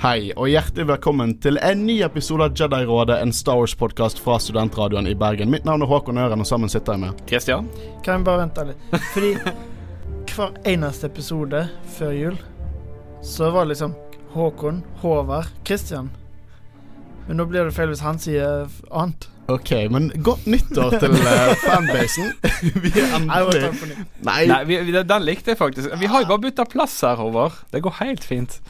Hei, og hjertelig velkommen til en ny episode av Jedi-rådet, en Star Wars-podkast fra Studentradioen i Bergen. Mitt navn er Håkon Øren, og sammen sitter jeg med Kristian? Kan jeg bare vente litt? Fordi hver eneste episode før jul så var det liksom Håkon, Håvard, Kristian. Men nå blir det feil hvis han sier annet. Ok, men godt nyttår til uh, fanbasen. vi er endelig Nei, Nei vi, vi, den likte jeg faktisk. Vi har jo bare bytta plass her, Håvard. Det går helt fint.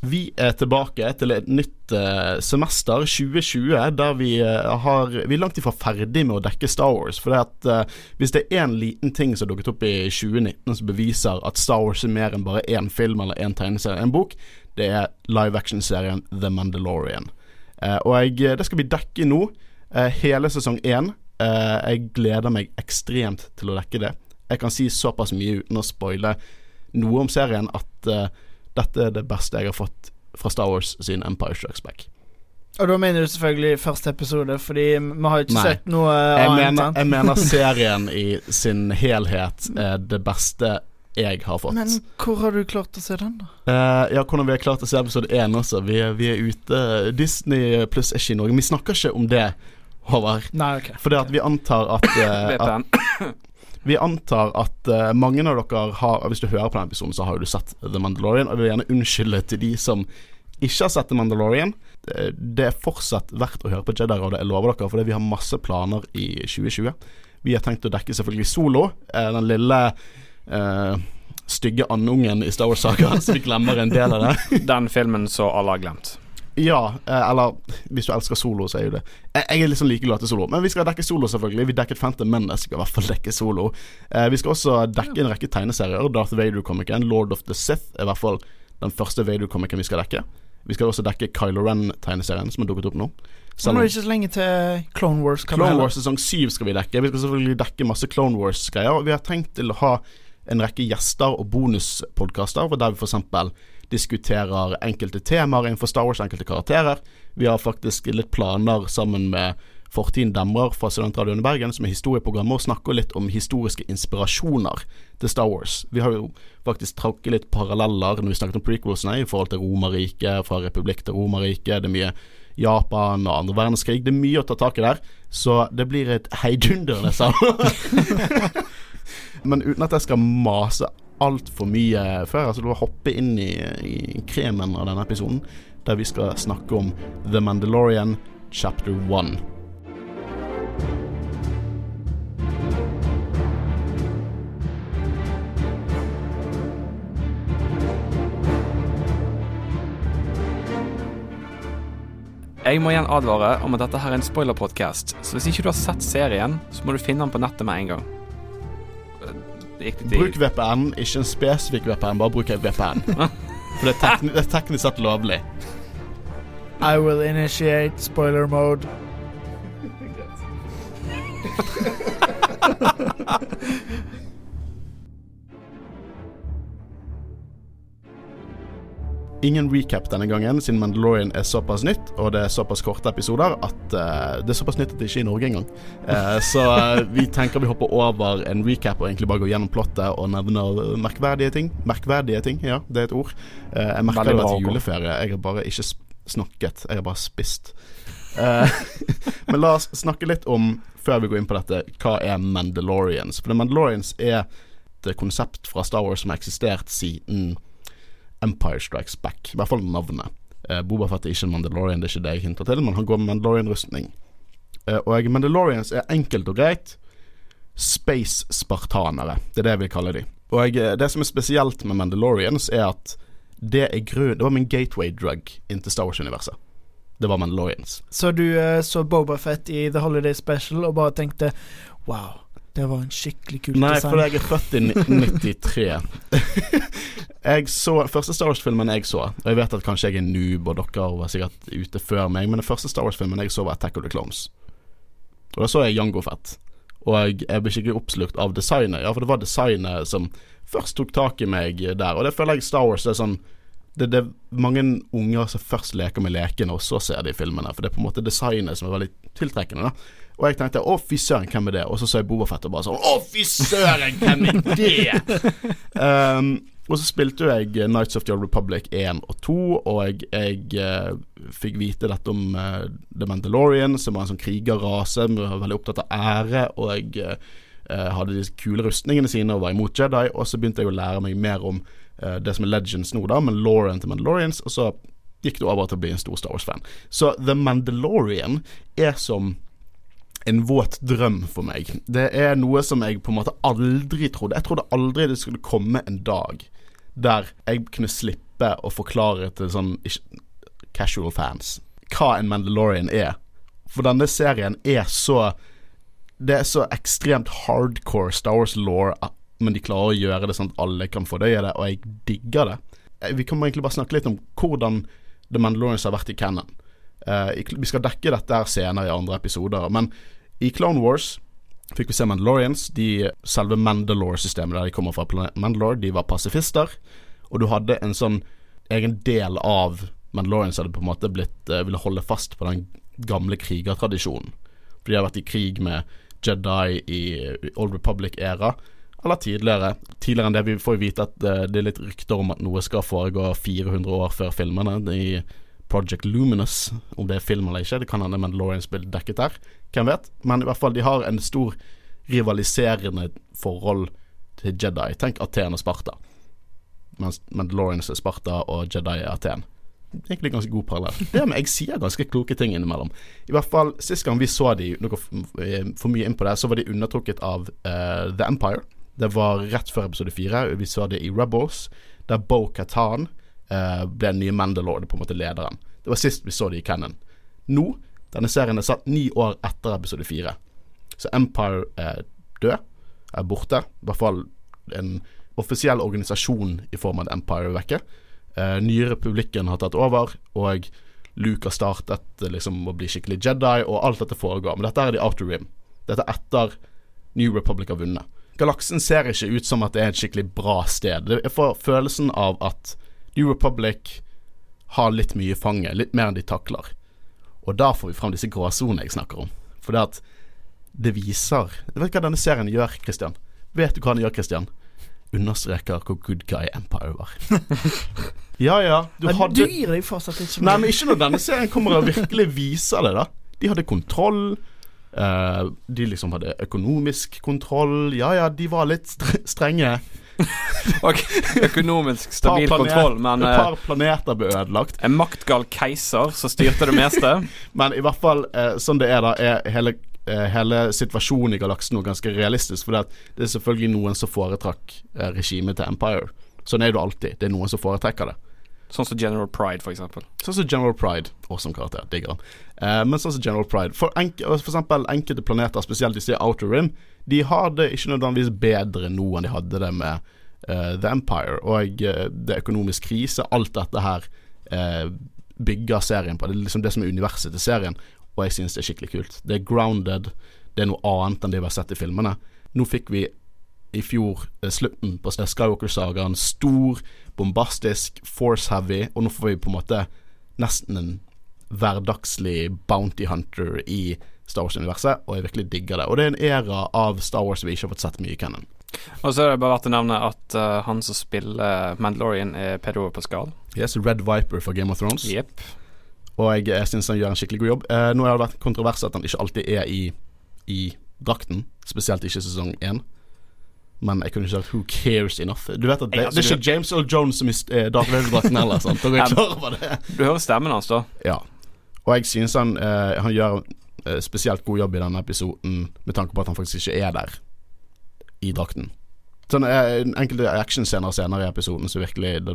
Vi er tilbake til et nytt uh, semester, 2020, der vi uh, har Vi er langt ifra ferdig med å dekke Star Wars. For det at uh, hvis det er én liten ting som dukket opp i 2019 som beviser at Star Wars er mer enn bare én film eller én tegneserie, en bok, det er live action-serien The Mandalorian. og jeg, det skal vi dekke nå, hele sesong én. jeg gleder meg ekstremt til å dekke det. Jeg kan si såpass mye uten å spoile noe om serien at dette er det beste jeg har fått fra Star Wars sin Empire Strikes Back. Og da mener du selvfølgelig første episode, fordi vi har ikke Nei. sett noe jeg annet. Mener, jeg mener serien i sin helhet er det beste jeg har fått. Men hvor har du klart å se den, da? Uh, ja, hvordan vi har klart å se episode én også. Vi er, vi er ute Disney pluss er ikke i Norge. Vi snakker ikke om det, Håvard. Nei, ok Fordi at vi antar at, uh, at Vi antar at uh, mange av dere har Hvis du hører på denne episoden, så har du sett The Mandalorian. Og jeg vil gjerne unnskylde til de som ikke har sett The Mandalorian. Det, det er fortsatt verdt å høre på Jedi-rådet, jeg lover dere, fordi vi har masse planer i 2020. Vi har tenkt å dekke selvfølgelig Solo, uh, den lille uh, stygge andungen i Star Wars-sagaen, så vi glemmer en del av det. den filmen så alle har glemt. Ja, eh, eller hvis du elsker solo, så er jo det Jeg, er liksom like glad til solo. Men vi skal dekke solo, selvfølgelig. Vi dekket Phantom Menace, skal i hvert fall dekke solo. Eh, vi skal også dekke en rekke tegneserier. Darth Vader-komikeren, Lord of the Sith, er i hvert fall den første Vader-komikeren vi skal dekke. Vi skal også dekke Kylo Ren-tegneserien, som har dukket opp nå. Selv er det ikke så lenge til Clone Wars. Clone Wars sesong 7 skal vi dekke. Vi skal selvfølgelig dekke masse Clone Wars-greier. Vi har tenkt til å ha en rekke gjester og bonuspodkaster, der vi f.eks diskuterer enkelte temaer innenfor Star Wars, enkelte karakterer. Vi har faktisk litt planer sammen med Fortiden Demrer fra Studentradioen i Bergen, som er historieprogrammet, og snakker litt om historiske inspirasjoner til Star Wars. Vi har jo faktisk trakket litt paralleller når vi snakket om prequelsene i forhold til Romerriket, fra republikk til Romerriket. Det er mye Japan og andre verdenskrig. Det er mye å ta tak i der, så det blir et heidundrende salg. Men uten at jeg skal mase altfor mye før. Altså du må hoppe inn i, i, kremen av denne episoden, der vi skal snakke om The Mandalorian chapter 1. Jeg må igjen advare om at dette her er en spoiler-podkast, så hvis ikke du har sett serien, så må du finne den på nettet med en gang. Bruk VPN, ikke en spesifikk VPN, bare bruk VPN. For det er, tekni det er teknisk sett lovlig. I will initiate spoiler mode. Ingen recap denne gangen, siden Mandalorian er såpass nytt, og det er såpass korte episoder at uh, det er såpass nytt at det ikke er i Norge engang. Uh, så uh, vi tenker vi hopper over en recap og egentlig bare går gjennom plottet og nevner merkverdige ting. Merkverdige ting, ja, det er et ord. jeg merker det var til juleferie. Jeg har bare ikke snakket, jeg har bare spist. men la oss snakke litt om, før vi går inn på dette, hva er Mandalorians? For Mandalorians er et konsept fra Star Wars som har eksistert siden Empire Strikes Back. I hvert fall navnet. Eh, Boba Fett er ikke Mandalorian, det er ikke det jeg hinter til, men han går med Mandalorian-rustning. Eh, og Mandalorians er enkelt og greit space-spartanere. Det er det jeg vil kalle de. Og jeg, det som er spesielt med Mandalorians, er at det er grunn Det var min gateway drug inn til Star Wars-universet. Det var Mandalorians. Så du uh, så Boba Fett i The Holiday Special og bare tenkte wow, det var en skikkelig kul Nei, design. Nei, for jeg er født i 93. jeg så Første Star Wars-filmen jeg så Og jeg vet at kanskje jeg er noob, og dere var sikkert ute før meg, men den første Star Wars-filmen jeg så, var Attack of the Clones. Og da så jeg Jango Fett. Og jeg, jeg ble skikkelig oppslukt av designet. Ja, for det var designet som først tok tak i meg der. Og det føler jeg Star Wars det er sånn det, det, er mange unger som først leker med lekene, og så ser de filmene. For det er på en måte designet som er veldig tiltrekkende. da og jeg tenkte 'Å, fy søren, hvem er det?' Og så så jeg Bobafett og bare sånn 'Å, fy søren, hvem er det?' um, Og så spilte jo jeg Nights of the Old Republic 1 og 2, og jeg, jeg eh, fikk vite dette om eh, The Mandalorian, som var en sånn krigerrase, var veldig opptatt av ære, og jeg eh, hadde disse kule rustningene sine og var imot Jedi, og så begynte jeg å lære meg mer om eh, det som er Legends nå, da, med Lauren til Mandalorians, og så gikk det over til å bli en stor Star Wars-fan. Så The Mandalorian er som en våt drøm for meg. Det er noe som jeg på en måte aldri trodde. Jeg trodde aldri det skulle komme en dag der jeg kunne slippe å forklare til sånn casual fans hva en Mandalorian er. For denne serien er så Det er så ekstremt hardcore Star Wars-law, men de klarer å gjøre det sånn at alle kan fordøye det, og jeg digger det. Eh, vi kan egentlig bare snakke litt om hvordan The Mandalorians har vært i canon. Uh, vi skal dekke dette her senere i andre episoder, men i Clone Wars fikk vi se Mandalorians. De, selve Mandalore-systemet der de kommer fra Mandalore, de var pasifister. Og du hadde en sånn egen del av Mandalorians hadde på en måte blitt uh, ville holde fast på den gamle krigertradisjonen. For de har vært i krig med Jedi i Old Republic-æra, eller tidligere. Tidligere enn det vi får vite at uh, det er litt rykter om at noe skal foregå 400 år før filmene. I Project Luminous, om det er film eller ikke. Det kan hende Mandalorians blir dekket der. Hvem vet? Men i hvert fall, de har en stor rivaliserende forhold til Jedi. Tenk Aten og Sparta. Mens Mandalorians er Sparta og Jedi er Aten. Egentlig ganske god parallell. Det med jeg sier ganske kloke ting innimellom. I hvert fall sist gang vi så de, noe for mye inn på det, så var de undertrukket av uh, The Empire. Det var rett før episode fire. Vi så det i Rebels, der Bo Katan uh, ble den nye Mandalore, på en måte lederen. Det var sist vi så det i Cannon. Nå, denne serien er satt ni år etter episode fire. Så Empire er død, er borte. I hvert fall en offisiell organisasjon i form av Empire er vekke. Uh, nye republikken har tatt over, og Luke har startet liksom, å bli skikkelig Jedi, og alt dette foregår. Men dette er The Outer Rim. Dette er etter New Republic har vunnet. Galaksen ser ikke ut som at det er et skikkelig bra sted. Jeg får følelsen av at New Republic har litt mye i fanget, litt mer enn de takler. Og da får vi fram disse gråsonene jeg snakker om. For det at det viser Vet du hva denne serien gjør, Christian? Vet du hva den gjør, Christian? Understreker hvor good guy Empire var. ja ja, du men hadde Du gir deg fortsatt ikke Nei, men ikke når denne serien kommer og virkelig viser det, da. De hadde kontroll. Uh, de liksom hadde økonomisk kontroll. Ja ja, de var litt strenge. og økonomisk stabil kontroll, men Et par planeter ble ødelagt. En maktgal keiser som styrte det meste. men i hvert fall, eh, sånn det er da, er hele, eh, hele situasjonen i galaksen nå ganske realistisk. For det er selvfølgelig noen som foretrakk eh, regimet til Empire. Sånn er det alltid. Det er noen som foretrekker det. Sånn som General Pride, eksempel. Sånn som General Pride. Awesome karakter. Digger han. Eh, men sånn som General Pride. For, enk for eksempel enkelte planeter, spesielt i Outer Rim, de har det ikke nødvendigvis bedre nå enn de hadde det med uh, The Empire. Og uh, det er økonomisk krise. Alt dette her uh, bygger serien på. Det er liksom det som er universet til serien, og jeg synes det er skikkelig kult. Det er grounded. Det er noe annet enn det vi har sett i filmene. Nå fikk vi i fjor slutten på Skywalker-sagaen. Stor, bombastisk, force-heavy, og nå får vi på en måte nesten en hverdagslig bounty hunter i Star Wars-universet, og jeg virkelig digger det. Og det er en era av Star Wars vi ikke har fått sett mye i Cannon. Og så er det bare verdt å nevne at uh, han som spiller Mandalorian, er Pedro Pascal. Yes, Red Viper for Game of Thrones. Yep. Og jeg, jeg syns han gjør en skikkelig god jobb. Uh, nå har det vært kontrovers at han ikke alltid er i, i drakten, spesielt ikke i sesong én. Men jeg kunne ikke sagt 'who cares enough'. Du vet at Det, altså, det er ikke James Earl Jones som er Darth Vader-drakten heller. Sant? Dere er klar over det? Du hører stemmen hans, da. Ja. Og jeg synes han, eh, han gjør uh, spesielt god jobb i denne episoden med tanke på at han faktisk ikke er der i drakten. Sånn eh, Enkelte actionscener senere i episoden så virkelig da,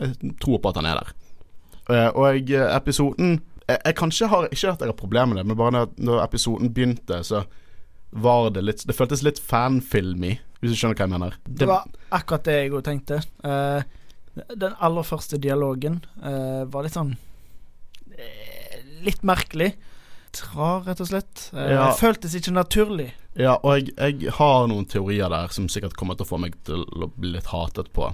Jeg tror på at han er der. Eh, og episoden jeg, jeg kanskje har ikke at jeg har problemer med det, men bare når, når episoden begynte, så var det litt Det føltes litt fanfilmy, hvis du skjønner hva jeg mener. Det, det var akkurat det jeg òg tenkte. Uh, den aller første dialogen uh, var litt sånn Litt merkelig Trar, rett og slett. Uh, ja. Føltes ikke naturlig. Ja, og jeg, jeg, har noen teorier der som sikkert kommer til å få meg til å bli litt hatet på.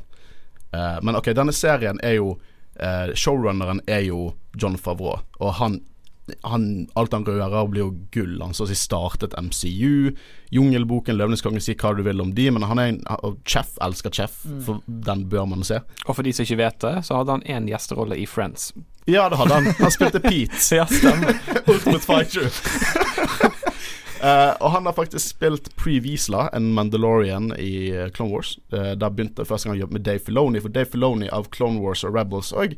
Uh, men ok, denne serien er jo uh, Showrunneren er jo John Favreau, og han han, alt han rører, blir jo gull. Han så å si startet MCU. Jungelboken, Løvenes konge, si hva du vil om de, men han er en og Chef elsker Chef, for den bør man se. Og for de som ikke vet det, så hadde han én gjesterolle i Friends. Ja, det hadde han. Han spilte Pete. Ja, stemmer. Ultimate Fighter. Uh, og han har faktisk spilt Pre Wiesla, en Mandalorian i eh, Clone Wars. Uh, der begynte jeg første gang å jobbe med Dave Filoni, for Dave Filoni av Clone Wars og Rebels og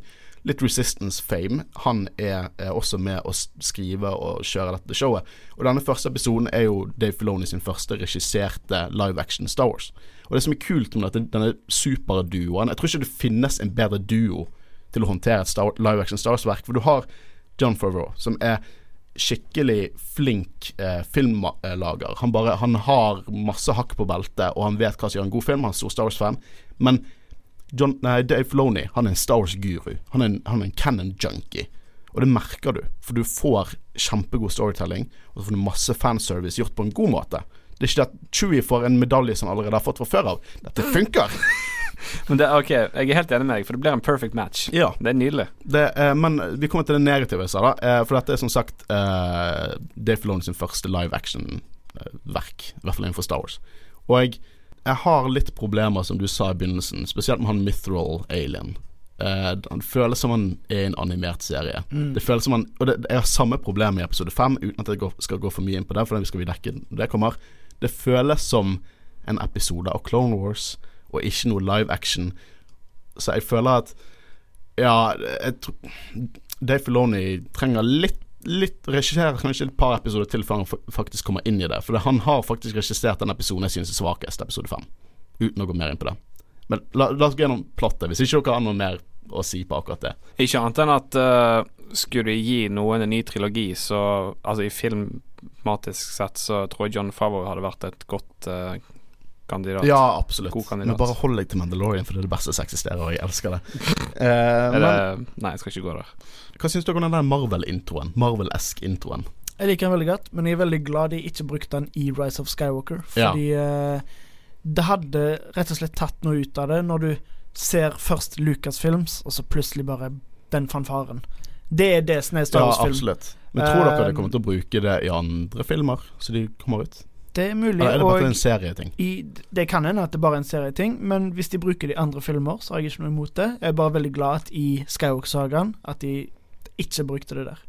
litt Resistance-fame, han er, er også med å skrive og kjøre dette showet. Og denne første episoden er jo Dave Filoni sin første regisserte live action Star Wars. Og det som er kult med dette, denne superduoen Jeg tror ikke det finnes en bedre duo til å håndtere et Star, live action Star Wars-verk, for du har John Favreau, som er skikkelig flink eh, filmlager. Han, bare, han har masse hakk på beltet, og han vet hva som gjør en god film. Han er stor Star Wars-fan. Men John, nei, Dave Filoni han er en Star Wars-guru. Han, en- han er en canon-junkie. Og det merker du, for du får kjempegod storytelling, og så får du masse fanservice gjort på en god måte. Det er ikke at Chewie får en medalje som han allerede har fått fra før av. Dette funker! Men det, ok, jeg er helt enig med deg, for det blir en perfect match. Ja. Det er nydelig. Det, eh, men vi kommer til det negative, jeg sa da. Eh, for dette er som sagt eh, Dave Filoni sin første live action-verk. I hvert fall innenfor Star Wars. Og jeg, jeg har litt problemer, som du sa i begynnelsen, spesielt med han Mithril Alien. Uh, han føles som han er en animert serie. Det føles som han Og det, jeg har samme problem i episode fem, uten at jeg går, skal gå for mye inn på det, for det skal vi dekke når det kommer. Det føles som en episode av Clone Wars, og ikke noe live action. Så jeg føler at ja, jeg tror Dave Filoni trenger litt Litt regissere kanskje et par episoder til før han faktisk kommer inn i det. For han har faktisk regissert den episoden jeg synes er svakest, episode fem. Uten å gå mer inn på det. Men la, la oss gå gjennom plottet, hvis ikke dere har noe mer å si på akkurat det. Ikke annet enn at uh, skulle de gi noen en ny trilogi, så Altså i filmmatisk sett så tror jeg John Favreau hadde vært et godt eh, kandidat. Ja, absolutt. God kandidat. Men bare hold deg til Mandalorian, for det er det beste som eksisterer, og jeg elsker det. Uh, Er men, nei, jeg skal ikke gå der. hva syns dere om den der Marvel-introen? Marvel-esk introen. Jeg liker den veldig godt, men jeg er veldig glad de ikke brukte den i Rise of Skywalker. Ja. Fordi eh, det hadde rett og slett tatt noe ut av det når du ser først Lucasfilms, og så plutselig bare den fanfaren. Det er det som er Star Ja, Wars-film. absolutt. Men tror dere de Um, kommer til å bruke det i andre filmer, så de kommer ut? Det er mulig. Eller er det bare og en serieting? i, det kan hende at det bare er en serieting, men hvis de bruker det i andre filmer, så har jeg ikke noe imot det. Jeg er bare veldig glad at i Skywalk-sagaen at de ikke brukte det der.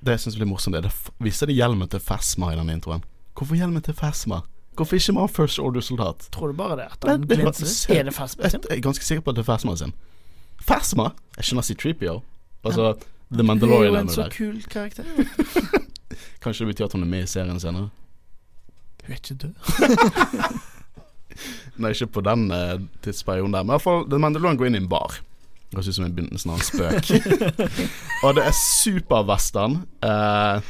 Det jeg syns blir morsomt, er det viser de hjelmen til Fasma i den introen. Hvorfor hjelmen til Fasma? Hvorfor ikke med har First Order-soldat? Tror du bare det? At han det glinser? Er det Fasma sin? jeg er ganske sikker på at det er Fasma sin. Fasma? Jeg skjønner C3PO. Altså The Mandalorian er er jo en så der. kul karakter. Kanskje det betyr at hun er med i serien senere? Hun er ikke død. Nei, ikke på den eh, tidsperioden der. Men i hvert fall The Mandalorian går inn i en bar. Det høres ut som en begynnelsen av en spøk. og det er superwestern. Eh,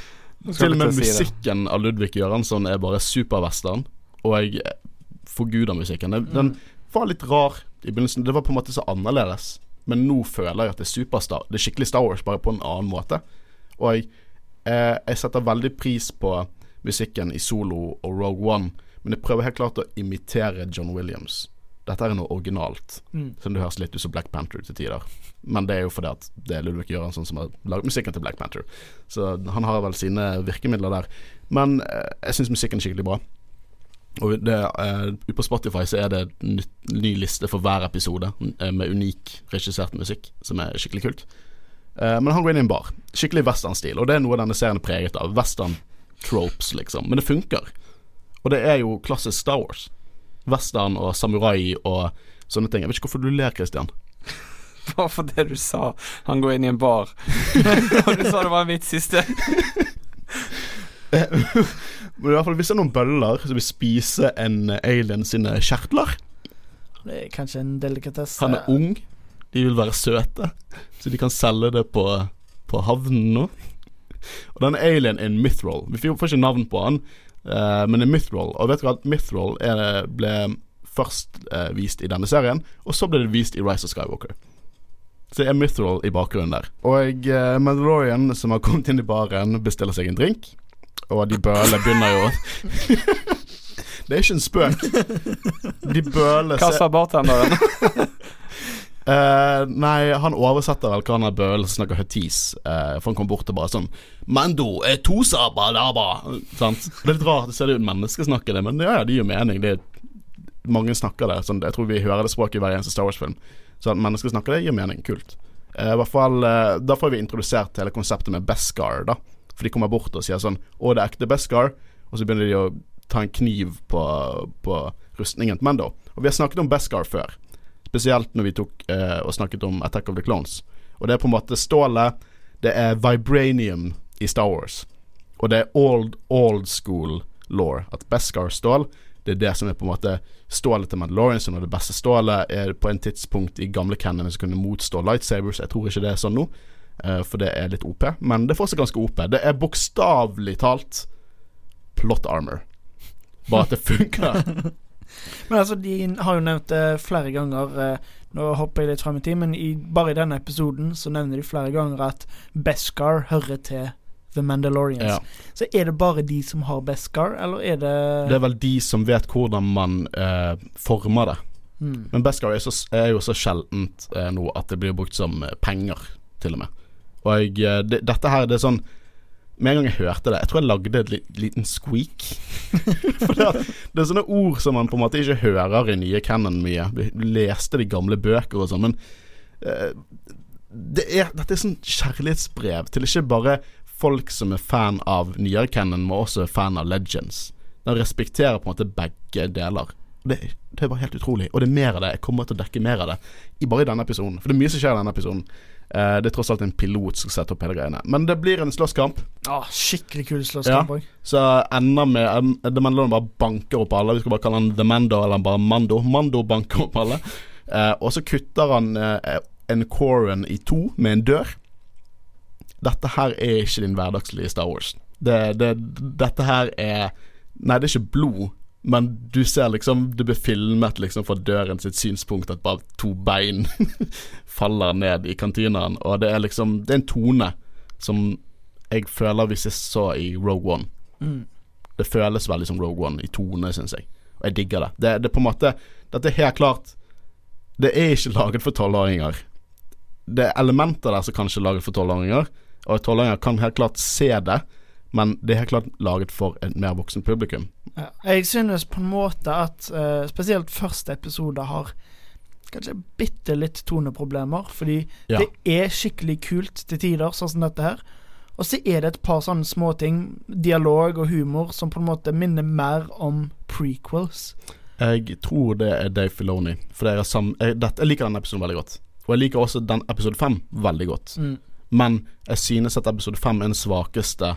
til og med musikken av Ludvig Göransson er bare superwestern. Og jeg eh, forguder musikken. Den, den var litt rar i begynnelsen. Det var på en måte så annerledes. Men nå føler jeg at det er superstar Det er skikkelig Star Wars, bare på en annen måte. Og jeg, eh, jeg setter veldig pris på musikken i Solo og Rogue One, men jeg prøver helt klart å imitere John Williams. Dette er noe originalt, Mm. som det høres litt ut som Black Panther til tider. Men det er jo fordi at det er Ludvig Göransson som har laget musikken til Black Panther. Så han har vel sine virkemidler der. Men eh, jeg syns musikken er skikkelig bra. Og det, eh, på Spotify så er det en ny liste for hver episode eh, med unik regissert musikk, som er skikkelig kult. Eh, men han går inn i en bar. Skikkelig westernstil, og det er noe denne serien er preget av. Western tropes, liksom. Men det funker. Og det er jo klassisk Star Wars. Western og samurai og sånne ting. Jeg vet ikke hvorfor du ler, Christian. Bare for det du sa. Han går inn i en bar. Og du sa det var en vits i sted. Men i hvert fall hvis det er noen bøller som vil spise en alien sine kjertler Det er kanskje en delikatesse. Han er ung, de vil være søte, så de kan selge det på, på havnen nå. Og denne alien er en mythrol. Vi får ikke navn på han, uh, men en mythrol. Og vet dere at mythrol er, ble først uh, vist i denne serien, og så ble det vist i Rise of Skywalker. Så det er mythrol i bakgrunnen der. Og uh, Mandalorian, som har kommet inn i baren, bestiller seg en drink. Og de bøler begynner jo Det er ikke en spøk. De bølene Hva sa bartenderen? Eh, nei, han oversetter vel hva han er bøl som snakker høtis. Uh, for han kom bort og bare sånn Mando er to saber, laba. Sant? Det er litt rart, det ser ut som det, men ja, det gir jo mening. Det mange snakker det. Sånn, jeg tror vi hører det språket i hver eneste Star Wars-film. Så at mennesker snakker det, gir mening. Kult. Uh, hvert fall Da får vi introdusert hele konseptet med Beskar, da. For de kommer bort og sier sånn Å, det er ekte Beskar. Og så begynner de å ta en kniv på, på rustningen til Mando. Og vi har snakket om Beskar før. Spesielt når vi tok eh, og snakket om Attack of the Clones. Og det er på en måte stålet. Det er vibranium i Star Wars. Og det er old, old school law. At Beskar-stål, det er det som er på en måte stålet til Mandalorian, som er det beste stålet. Er på en tidspunkt i gamle cannoner som kunne motstå lightsabers. Jeg tror ikke det er sånn nå, eh, for det er litt OP. Men det er fortsatt ganske OP. Det er bokstavelig talt plot armor. Bare at det funker. Men altså, de har jo nevnt det flere ganger. Eh, nå hopper jeg litt frem i tid, men i, bare i denne episoden så nevner de flere ganger at Beskar hører til The Mandalorians. Ja. Så er det bare de som har Beskar, eller er det Det er vel de som vet hvordan man eh, former det. Mm. Men Beskar er, så, er jo så sjeldent eh, nå at det blir brukt som eh, penger, til og med. Og jeg, eh, det, dette her, det er sånn Med en gang jeg hørte det Jeg tror jeg lagde li, liten squeak. For det, det er sånne ord som man på en måte ikke hører i nye canon mye. Vi leste de gamle bøker og sånn, men uh, det er, dette er sånn kjærlighetsbrev til ikke bare folk som er fan av nyere canon, men også er fan av Legends. Den respekterer på en måte begge deler. Det, det er bare helt utrolig. Og det er mer av det. Jeg kommer til å dekke mer av det I bare i denne episoden. For det er mye som skjer i denne episoden. Eh, det er tross alt en pilot som setter opp hele greiene. Men det blir en slåsskamp. ah, Skikkelig kul slåsskamp òg. Så ender med um, The Mandalorian bare banker opp alle. Vi skal bare kalle han The Mando, eller bare Mando. Mando banker opp alle. Uh, og så kutter han uh, en Coran i to med en dør. Dette her er ikke din hverdagslige Star Wars. Det, det, dette her er Nei, det er ikke blod, men du ser liksom Det blir filmet liksom fra døren sitt synspunkt at bare to bein faller ned i kantinaen, og det er liksom Det er en tone som jeg føler vi sist så i Rogue One. Mm. Det føles veldig som Rogue One i tone, syns jeg. Og jeg digger det. det. Det er på en måte Dette er helt klart Det er ikke laget for tolvåringer. Det er elementer der som kanskje er laget for tolvåringer, og tolvåringer kan helt klart se det, men det er helt klart laget for et mer voksen publikum. Jeg synes på en måte at uh, spesielt første episode har kanskje bitte litt toneproblemer, fordi Ja. det er skikkelig kult til tider, sånn som dette her. Og så er det et par sånne småting, dialog og humor, som på en måte minner mer om prequels. Jeg tror det er Dave Filoni. For jeg, jeg liker denne episoden veldig godt. Og jeg liker også den episode fem veldig godt. Mm. Men jeg synes at episode fem er den svakeste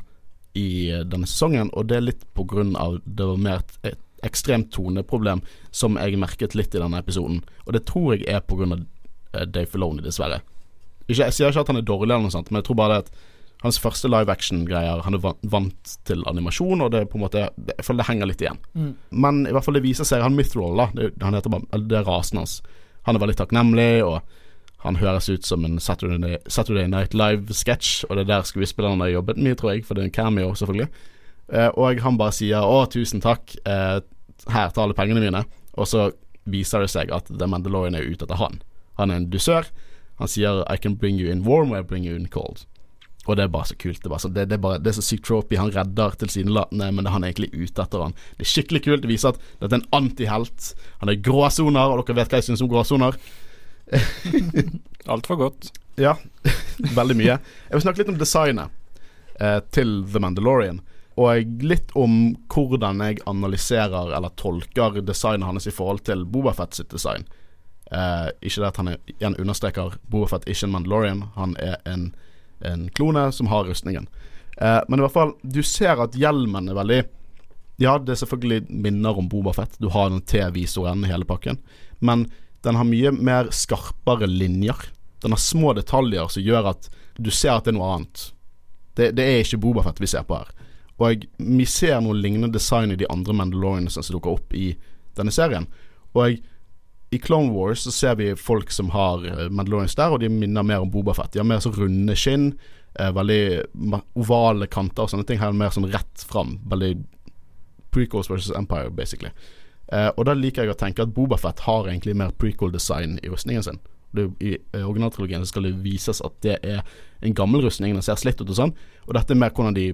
i denne sesongen, og det er litt på grunn av det var mer et, et ekstremt toneproblem som jeg merket litt i denne episoden. Og det tror jeg er på grunn av eh, Dave Filoni, dessverre. Ikke, jeg sier ikke at han er dårlig, eller noe sånt, men jeg tror bare det at hans første live action-greier Han er vant til animasjon, og det er på en måte Jeg føler det henger litt igjen. Mm. Men i hvert fall det viser seg Han Mythrol, da, det, han heter bare, det er rasen hans. Han er veldig takknemlig, og han høres ut som en Saturday, Saturday Night Live-sketsj, og det er der skuespillerne har jobbet mye, tror jeg, for det er en cameo, selvfølgelig. Eh, og han bare sier 'Å, tusen takk, eh, her, tar alle pengene mine', og så viser det seg at The Mandalorian er ute etter han. Han er en dusør. Han sier 'I can bring you in warm, I bring you in cold'. Og det er bare så kult. Det er, det, det er, bare, det er så sykt tropy. Han redder tilsynelatende, men det er han egentlig ute etter han. Det er skikkelig kult. Det viser at dette er en antihelt. Han er gråsoner, og dere vet hva jeg syns om gråsoner. Altfor godt. Ja, veldig mye. Jeg vil snakke litt om designet eh, til The Mandalorian. Og litt om hvordan jeg analyserer eller tolker designet hans i forhold til Bobafett sitt design. Eh, ikke det at han er, igjen understreker Bobafett ikke en Mandalorian. Han er en, en klone som har rustningen. Eh, men i hvert fall, du ser at hjelmen er veldig Ja, det er selvfølgelig minner om Bobafett. Du har den T-visoren i hele pakken. Men den har mye mer skarpere linjer. Den har små detaljer som gjør at du ser at det er noe annet. Det, det er ikke Bobafett vi ser på her. Og vi ser noe lignende design i de andre Mandalorians som dukker opp i denne serien. Og i Clone Wars så ser vi folk som har eh, Mandalorians der, og de minner mer om Bobafett. De har mer så runde skinn, eh, veldig ovale kanter og sånne ting. Her er mer sånn rett fram. Veldig prequels versus Empire, basically. Eh, og da liker jeg å tenke at Bobafett har egentlig mer prequel-design i rustningen sin. Det, I eh, originaltrilogien skal det vises at det er en gammel rustning, den ser slitt ut og sånn. Og dette er mer hvordan de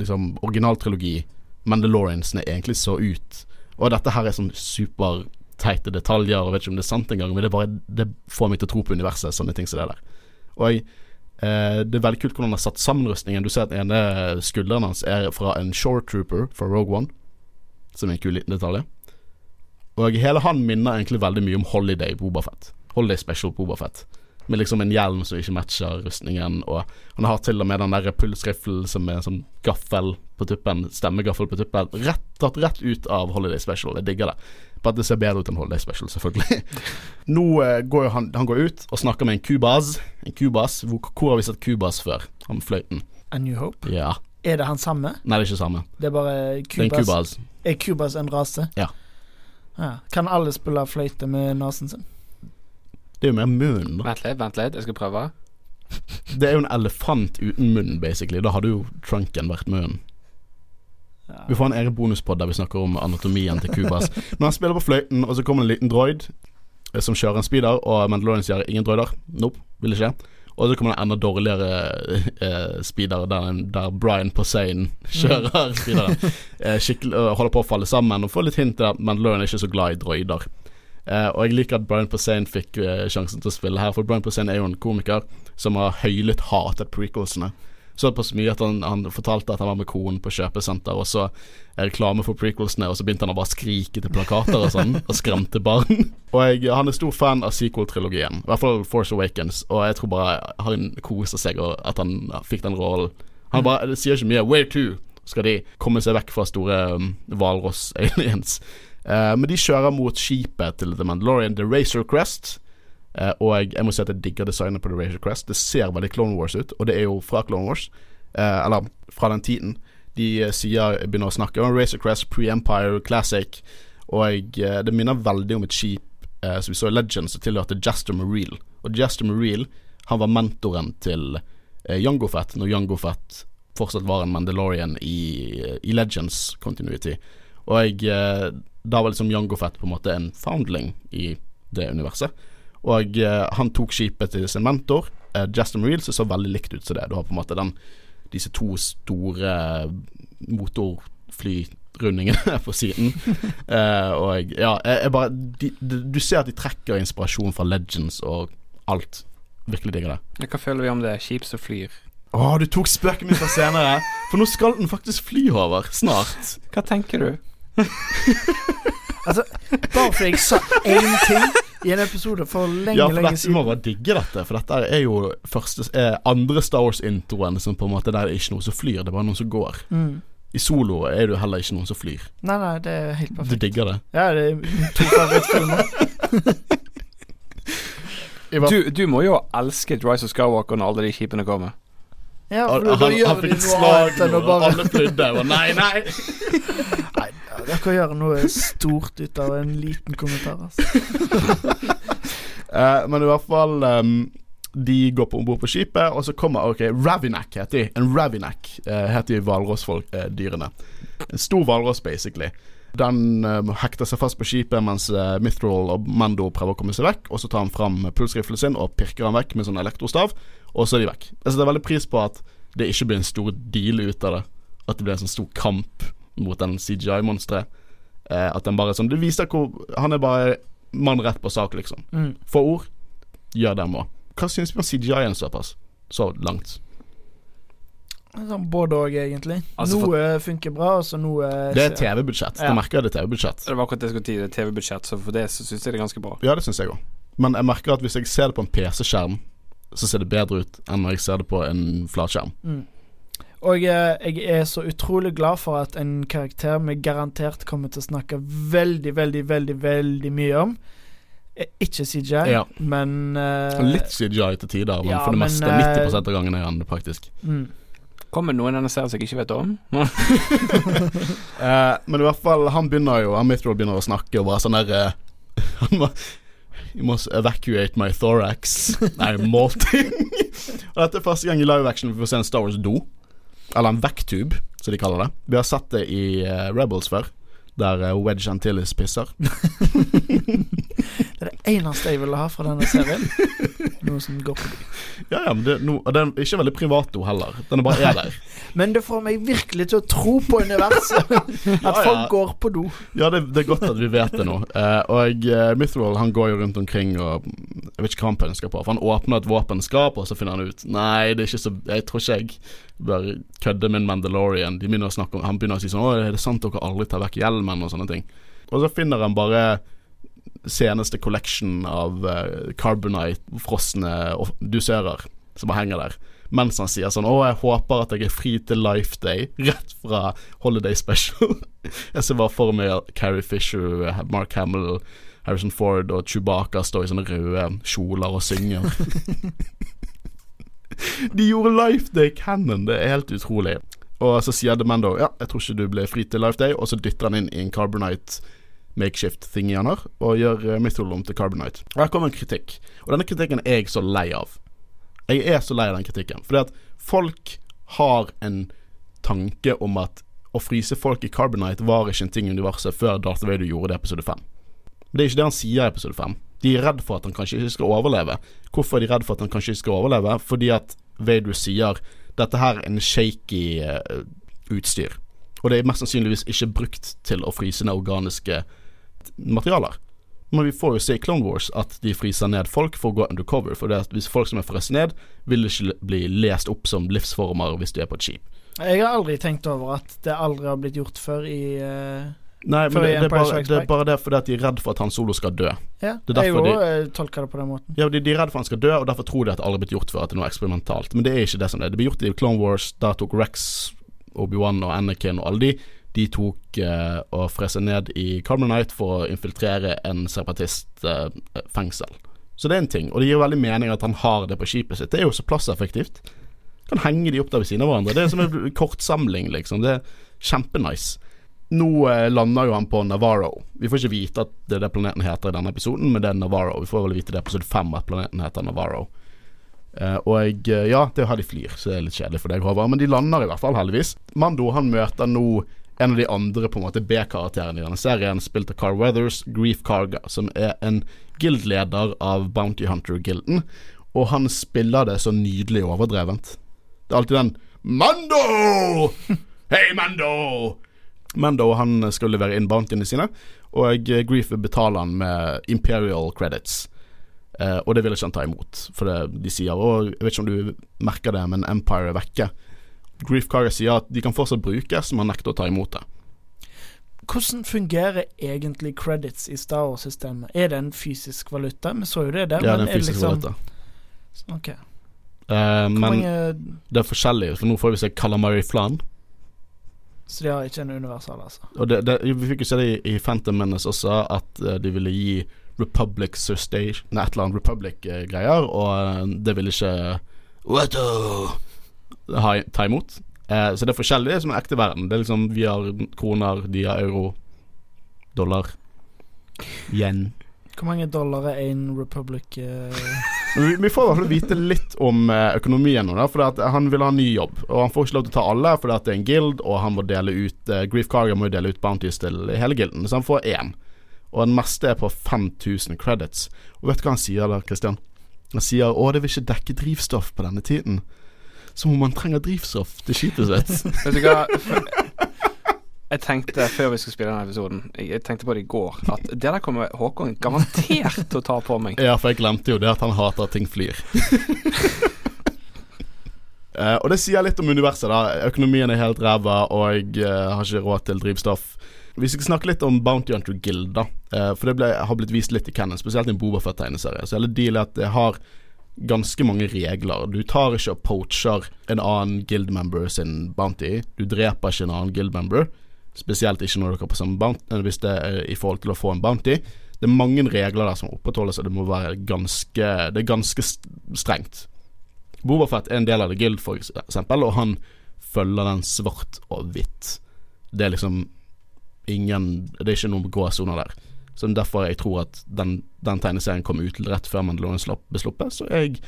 liksom originaltrilogi Mandaloriansene egentlig så ut. Og dette her er sånn superteite detaljer, og vet ikke om det er sant engang, men det, bare, det får meg til å tro på universet, sånne ting som det der. Og jeg, eh, det er veldig kult hvordan han har satt sammen rustningen. Du ser at ene skulderen hans er fra en Shore Trooper fra Rogue One, som er en kul liten detalj. Og hele han minner egentlig veldig mye om Holiday Bobafett. Holiday Special Bobafett. Med liksom en hjelm som ikke matcher rustningen, og han har til og med den der pulsriffelen som er sånn gaffel på tuppen, stemmegaffel på tuppen, rett, tatt rett ut av Holiday Special. Jeg digger det. Bare at det ser bedre ut enn Holiday Special, selvfølgelig. Nå eh, går han, han går ut og snakker med en kubas. En kubas. Hvor, hvor har vi sett kubas før? Han fløyten. A New Hope. Ja. Er det han samme? Nei, det er ikke samme. Det er bare Det er en Kubas. kubas. Er Kubas en rase? Ja. Ja. Kan alle spille fløyte med nesen sin? Det er jo mer munnen, da. Vent litt, vent litt, jeg skal prøve. Det er jo en elefant uten munn, basically. Da hadde jo trunken vært munnen. Ja. Vi får en egen bonuspod der vi snakker om anatomien til Kubas. Men han spiller på fløyten, og så kommer en liten droid eh, som kjører en speeder, og Mandalorian sier 'ingen droider'. Nope, vil ikke. Og så kommer det en enda dårligere eh, speeder der, der Brian Possein kjører speederen. Eh, skikkelig, holder på å falle sammen, og får litt hint til at Mandalorian er ikke så glad i droider. Eh, og jeg liker at Brian Possein fikk eh, sjansen til å spille her, for Brian Possein er jo en komiker som har høylytt hatet prequelsene. Såpass mye at han, han fortalte at han var med konen på kjøpesenter, og så reklame for prequelsene, og så begynte han å bare skrike til plakater og sånn, og skremte barn. Og jeg, han er stor fan av sequel-trilogien, i hvert fall Force Awakens, og jeg tror bare han koser seg og at han fikk den rollen. Han bare det sier ikke mye 'where to', skal de komme seg vekk fra store um, hvalross-aliens. Eh, men de kjører mot skipet til The Mandalorian, The Racer Crest. Eh, og jeg må si at jeg digger designet på The Racer Crest. Det ser veldig Clone Wars ut, og det er jo fra Clone Wars. Eh, eller fra den tiden. De eh, sier, begynner å snakke om Razor Crest, Pre-Empire, Classic. Og eh, det minner veldig om et skip som vi så i Legends, som tilhørte Jaster Mareel. Og Jaster Mareel, han var mentoren til Jango Fett, når Jango Fett fortsatt var en Mandalorian i, i Legends continuity. Og jeg Da var liksom Jango Fett på en måte en foundling i det universet. Og eh, han tok skipet til sin mentor, eh, Jaster Mareel, som så veldig likt ut som det. Du har på en måte den, disse to store motorflyrundingene på siden. Eh, og ja, jeg, jeg bare de, de, Du ser at de trekker inspirasjon fra Legends og alt. Virkelig digger det. Hva føler vi om det? Skip som flyr. Å, du tok spøken min fra senere. For nå skal den faktisk fly over, snart. Hva tenker du? Altså, bare fordi jeg sa én ting i en episode for lenge, Ja, for lenge dette, vi må siden bare digge dette, for dette er jo første, eh, andre Star Wars-introen som på en måte der det er ikke noe som flyr, det er bare noen som går. mm. I solo er du heller ikke noen som flyr. Nei, nei, det er helt perfekt. Du digger det? Ja, det er to favorittfilmer. Du, du må jo elske Rise of Skywalker når alle de skipene kommer. Ja, for da, han, gjør han fikk et slag nå, og bare alle flydde. Og nei, nei! Nei, dere kan gjøre noe stort ut av en liten kommentar, altså. uh, men i hvert fall um, De går på om bord på skipet, og så kommer Ok, Ravinac heter de. En Ravinac uh, heter de hvalrossdyrene. en stor hvalross, basically. Den eh, hekter seg fast på skipet mens uh, Mithril og Mando prøver å komme seg vekk. Og så tar han fram pulsriflen sin og pirker han vekk med sånn elektrostav, og så er de vekk. Jeg setter veldig pris på at det ikke blir en stor deal ut av det. At det blir en sånn stor kamp mot den CGI-monsteret. Eh, at den bare sånn Det viser hvor Han er bare mann rett på sak, liksom. Mm. Få ord, gjør det må. Hva syns vi om CGI-en såpass? Så langt. Sånn både òg, egentlig. Altså, for- noe funker bra, og så noe Det er TV-budsjett. Ja. Det merker jeg det er TV-budsjett. Det var akkurat det jeg skulle si, det er TV-budsjett, så for det så syns jeg det er ganske bra. Ja, det syns jeg òg. Men jeg merker at hvis jeg ser det på en PC-skjerm, så ser det bedre ut enn når jeg ser det på en flatskjerm. Mm. Og eh, jeg er så utrolig glad for at en karakter vi garantert kommer til å snakke veldig, veldig, veldig veldig mye om, ikke CGI, Ja. men eh, Litt CGI til tider, men ja, for det men, meste eh, 90 av gangen er han det praktisk. mm. Kommer noen denne serien som jeg ikke vet om? Eh, men i hvert fall, han begynner jo Han Mithril begynner å snakke og bare sånn der eh, Han You must evacuate my thorax. Nei, malting. og dette er første gang i live action vi får se en Star Wars-do. Eller en vekktube, som de kaller det. Vi har sett det i uh, Rebels før, der uh, Wedge Antilles pisser. Eneste jeg ville ha fra denne serien. Noe som går do. Ja, ja, men det, no, den er ikke veldig privat, hun heller. Den er bare er der. Men det får meg virkelig til å tro på universet. At Ja, folk går på do. Ja, det, det er godt at vi vet det nå. Eh, og uh, Mithril han går jo rundt omkring og Jeg vet ikke hva han pønsker på. For han åpner et våpenskap, og så finner han ut Nei, det er ikke så Jeg tror ikke jeg bør kødde med en Mandalorian. De begynner å snakke om Han begynner å si sånn Å, er det sant dere aldri tar vekk hjelmen? Og sånne ting. Og så finner han bare seneste collection av uh, Carbonite-frosne dusører som bare henger der. Mens han sier sånn Å, jeg håper at jeg er fri til Life Day, rett fra Holiday Special. jeg ser bare for meg Carrie Fisher, Mark Hamill, Harrison Ford og Chewbacca står i sånne røde kjoler og synger. De gjorde Life Day canon, det er helt utrolig. Og så sier Demando ja, jeg tror ikke du ble fri til Life Day, og så dytter han inn i en Carbonite makeshift thing han har, og gjør uh, Mithril om til Carbonite. Og her kommer en kritikk, og denne kritikken er jeg så lei av. Jeg er så lei av den kritikken. Fordi at folk har en tanke om at å fryse folk i Carbonite var ikke en ting i universet før Darth Vader gjorde det i episode 5. Men det er ikke det han sier i episode 5. De er redd for at han kanskje ikke skal overleve. Hvorfor er de redd for at han kanskje ikke skal overleve? Fordi at Vader sier dette her er en shaky eh, utstyr. Og det er mest sannsynligvis ikke brukt til å fryse ned organiske materialer. Men vi får jo se i Clone Wars at de fryser ned folk for å gå undercover. For det at hvis folk som er frøst ned, vil ikke bli lest opp som livsformer hvis du er på et skip. Jeg har aldri tenkt over at det aldri har blitt gjort før i uh, Nei, men det, det, er bare, det er bare det fordi at de er redd for at Han Solo skal dø. Ja, jeg òg eh, tolker det på den måten. Ja, de, de er redd for at han skal dø, og derfor tror de at det aldri er blitt gjort før. At det er noe eksperimentalt. Men det er ikke det som det er. Det ble gjort i Clone Wars. Da tok Rex, Obi-Wan og Anakin og alle de De tok eh, og freste ned i Carmenite for å infiltrere en separatistfengsel. så det er en ting. Og det gir veldig mening at han har det på skipet sitt. Det er jo så plasseffektivt. Kan henge de opp der ved siden av hverandre. Det er som en kortsamling, liksom. Det er kjempenice. Nå eh, lander jo han på Navarro. Vi får ikke vite at det er det planeten heter i denne episoden, men det er Navarro. Vi får vel vite det i episode fem at planeten heter Navarro. Uh, og jeg, ja, det er her de flyr, så det er litt kjedelig for deg, Håvard. Men de lander i hvert fall, heldigvis. Mando han møter nå en av de andre på en måte B-karakterene i denne serien, spilt av Carl Weathers, Grief Karga, som er en guildleder av Bounty Hunter-gilden. Og han spiller det så nydelig overdrevent. Det er alltid den Mando! Hei, Mando! Mando han skal levere inn bountyene sine, og Grief vil betale han med Imperial credits. Eh, og det vil ikke han ta imot, for det, de sier Og jeg vet ikke om du merker det, men Empire er vekke. Grief Carrier sier at de kan fortsatt brukes, men nekter å ta imot det. Hvordan fungerer egentlig credits i Star Wars-systemet? Er det en fysisk valuta? Vi så jo det der. Ja, det er en fysisk liksom, valuta. Ok. Eh, men mange det er forskjellig, for nå får vi se Calamari Flan. Så de har ikke en universal, altså? Det, det, vi fikk jo se det i, i Phantom Menace også, at eh, de ville gi Republic Sustage Nei, et eller annet Republic-greier, og eh, det ville ikke Watto ta imot. Eh, så det er forskjellig, det er som en ekte verden. Det er liksom Vi har kroner, de har euro, dollar, yen. Hvor mange dollar er en Republic eh, Vi, vi får i hvert fall vite litt om eh, økonomien nå, for han vil ha en ny jobb. Og han får ikke lov til å ta alle, for det er en guild, og han må dele ut eh, Grief Karga må jo dele ut bounties til hele gilden, så han får én. Og den meste er på 5000 credits. Og vet du hva han sier da, Christian? Han sier å, det vil ikke dekke drivstoff på denne tiden. Som om han trenger drivstoff til skipet sitt. Vet du hva? Jeg tenkte før vi skulle spille denne episoden, jeg, tenkte på det i går, at det der kommer Håkon garantert til å ta på meg. Ja, for jeg glemte jo det at han hater at ting flyr. uh, og det sier litt om universet, da. Økonomien er helt ræva, og jeg uh, har ikke råd til drivstoff. Vi skal snakke litt om Bounty Hunter Guild, da. Uh, for det ble, har blitt vist litt i Cannon, spesielt i en Bobafett-tegneserie. Så hele dealet er at det har ganske mange regler. Du tar ikke og poacher en annen guild-member sin bounty. Du dreper ikke en annen guild-member. Spesielt ikke når dere er på samme bounty, eh, hvis det er i forhold til å få en bounty. Det er mange regler der som opprettholdes, og det må være ganske Det er ganske st- strengt. Bobafett er en del av The Guild, for eksempel, og han følger den svart og hvitt. Det er liksom ingen Det er ikke noen gåsoner der. Så derfor jeg tror at den, den tegneserien kom ut rett før Mandalorian ble sluppet. Så jeg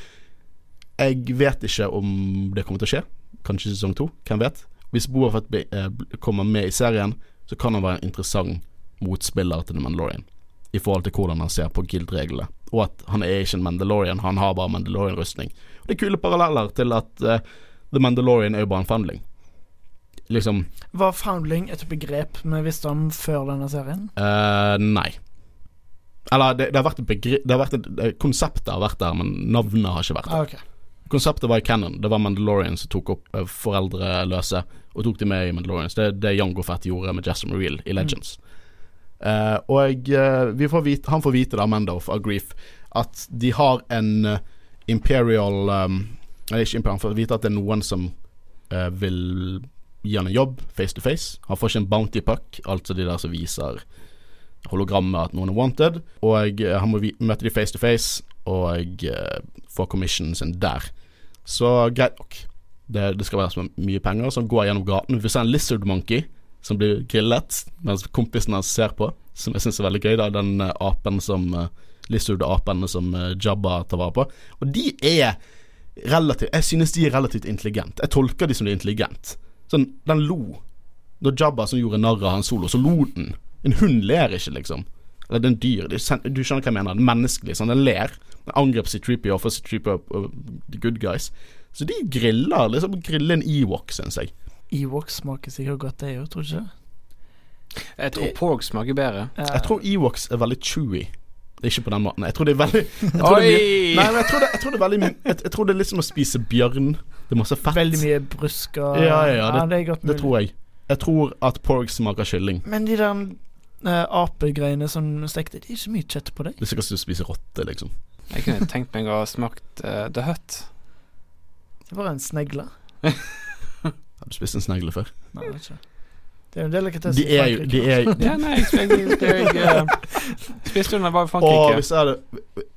Jeg vet ikke om det kommer til å skje. Kanskje sesong to. Hvem vet? Hvis Boafett eh, kommer med i serien, så kan han være en interessant motspiller til The Mandalorian. i forhold til hvordan han ser på guild-reglene. Og at han er ikke en Mandalorian, han har bare Mandalorian-rustning. Det er kule paralleller til at uh, The Mandalorian er jo bare en foundling. Liksom Var foundling et begrep vi visste om før denne serien? uh, Nei. Eller det, det har vært et begrep det har vært et, eh, Konseptet har vært der, men navnet har ikke vært der. Ah, okay. Konseptet var i canon. Det var Mandalorian som tok opp eh, foreldreløse og tok de med i Mandalorians. Det er det Jango Fett gjorde med Jessam Reel i Legends. Eh, og uh, vi får vite, han får vite da, Mandoff av Grief, at de har en uh, Imperial um, Eller ikke Imperial, han får vite at det er noen som vil gi han en jobb face to face. Han får ikke en bounty puck, altså de der som viser hologrammet at noen er wanted. Og han må møte de face to face og uh, få commissionen sin der. Så greit nok. Det, det skal være så mye penger. Så han går gjennom gaten. Vi får se en lizard monkey som blir grillet mens kompisen hans ser på, som jeg syns er veldig gøy. da Den uh, apen som uh, Lizard-apene som uh, Jabba tar vare på. Og de er relativt Jeg synes de er relativt intelligente. Jeg tolker de som de er intelligent. Sånn, den lo. Da Jabba som gjorde narr av han solo, så lo den. En hund ler ikke, liksom. Eller det er en dyr. Du skjønner hva jeg mener. Den menneskelig. Sånn, den ler. Den angrep C3PO for C3PO og the good guys. Så de griller. Liksom griller en Ewok, syns jeg. Ewok smaker sikkert godt, det òg, tror du ikke? Jeg tror Porg smaker bedre. Ja. Jeg tror Ewoks er veldig chewy. Det er ikke på den måten. Jeg tror det er veldig jeg tror det er mye, Oi! Nei, jeg tror det, jeg tror det er veldig jeg, jeg tror det er litt som å spise bjørn. Det er masse fett. Veldig mye brusk og Ja, ja, ja, det er godt Det tror jeg. Jeg tror at porg smaker kylling. Men de der uh, apegreiene som stekte, det er ikke mye kjøtt på deg Det er sikkert som du spiser rotte, liksom. Jeg kunne tenkt meg å ha smakt uh, The Hut. Det var en snegle. Har du spist en snegle før? Nei, det er ikke. Det er jo en delikatesse. De i er jo Frankrike. de er, Ja, nei, jeg, jeg, jeg, jeg spiste under jeg var i Frankrike. Frankrike. hvis jeg hadde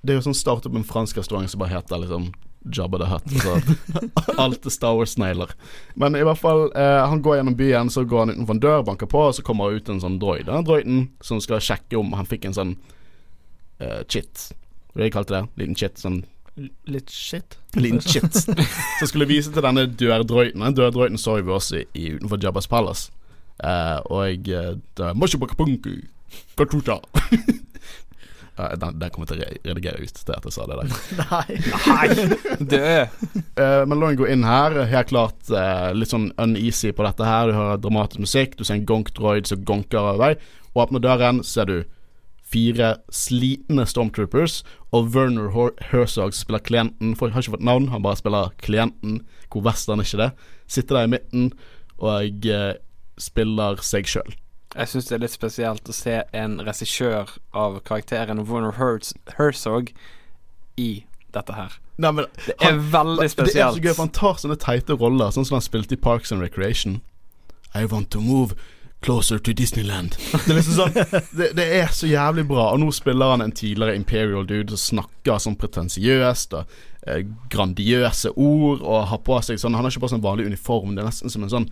Det er jo sånn start opp en fransk restaurant som bare heter liksom Jabba the Hutt. Så alt er Star Wars-snegler. Men i hvert fall, eh, han går gjennom byen, så går han utenfor en dør, banker på, og så kommer det ut en sånn droid. Den droiden som skal sjekke om han fikk en sånn eh, chit. Hva det jeg kalte det? Liten chit. Sånn L- Litt shit. liten shit. som skulle vise til denne dørdroiden. Den dørdroiden så vi også i, i utenfor Jabbas Palace. Uh, og jeg uh, Moshibakapunku, Katuta. Ja, den, den kommer jeg til å redigere ut til at jeg sa det der. Nei. Nei! Død! Uh, men la meg gå inn her, helt klart uh, litt sånn uneasy på dette her. Du hører dramatisk musikk, du ser en gonk-droid som gonker av vei. Åpner døren, ser du fire slitne stormtroopers, og Werner Herzog spiller klienten. For, har ikke fått navn, han bare spiller klienten. Hvor western er ikke det? Sitter der i midten og uh, spiller seg sjøl. Jeg syns det er litt spesielt å se en regissør av karakteren Warner Herz Herzog i dette her. Nei, men Det er veldig Det er så spesielt. gøy, for han tar sånne teite roller, sånn som han spilte i Parks and Recreation. I want to move closer to Disneyland. Det er liksom sånn Det, det er så jævlig bra. Og nå spiller han en tidligere Imperial dude som snakker sånn pretensiøst og eh, grandiøse ord, og har på seg sånn Han har ikke på seg en vanlig uniform, det er nesten som en sånn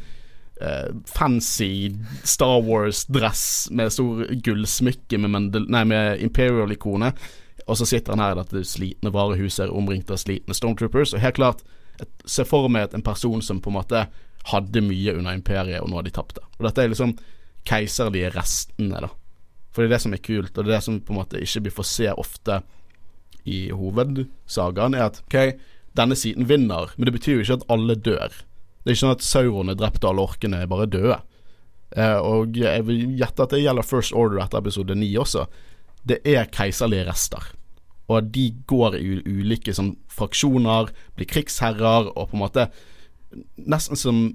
fancy Star Wars-dress med stor gullsmykke med, med Imperial-ikonet. Og så sitter han her i dette slitne varehuset omringt av slitne Stormtroopers. Og helt klart, se for meg en person som på en måte hadde mye under imperiet, og nå har de tapt det. Og dette er liksom keiserlige restene, da. For det er det som er kult, og det er det som på en måte ikke vi får se ofte i hovedsagaen, er at ok, denne siden vinner, men det betyr jo ikke at alle dør. Det er ikke sånn at Sauron er drept og alle orkene er bare døde. Eh, og jeg vil gjette at det gjelder First Order etter episode 9 også. Det er keiserlige rester. Og de går i ulike sånn fraksjoner, blir krigsherrer, og på en måte Nesten som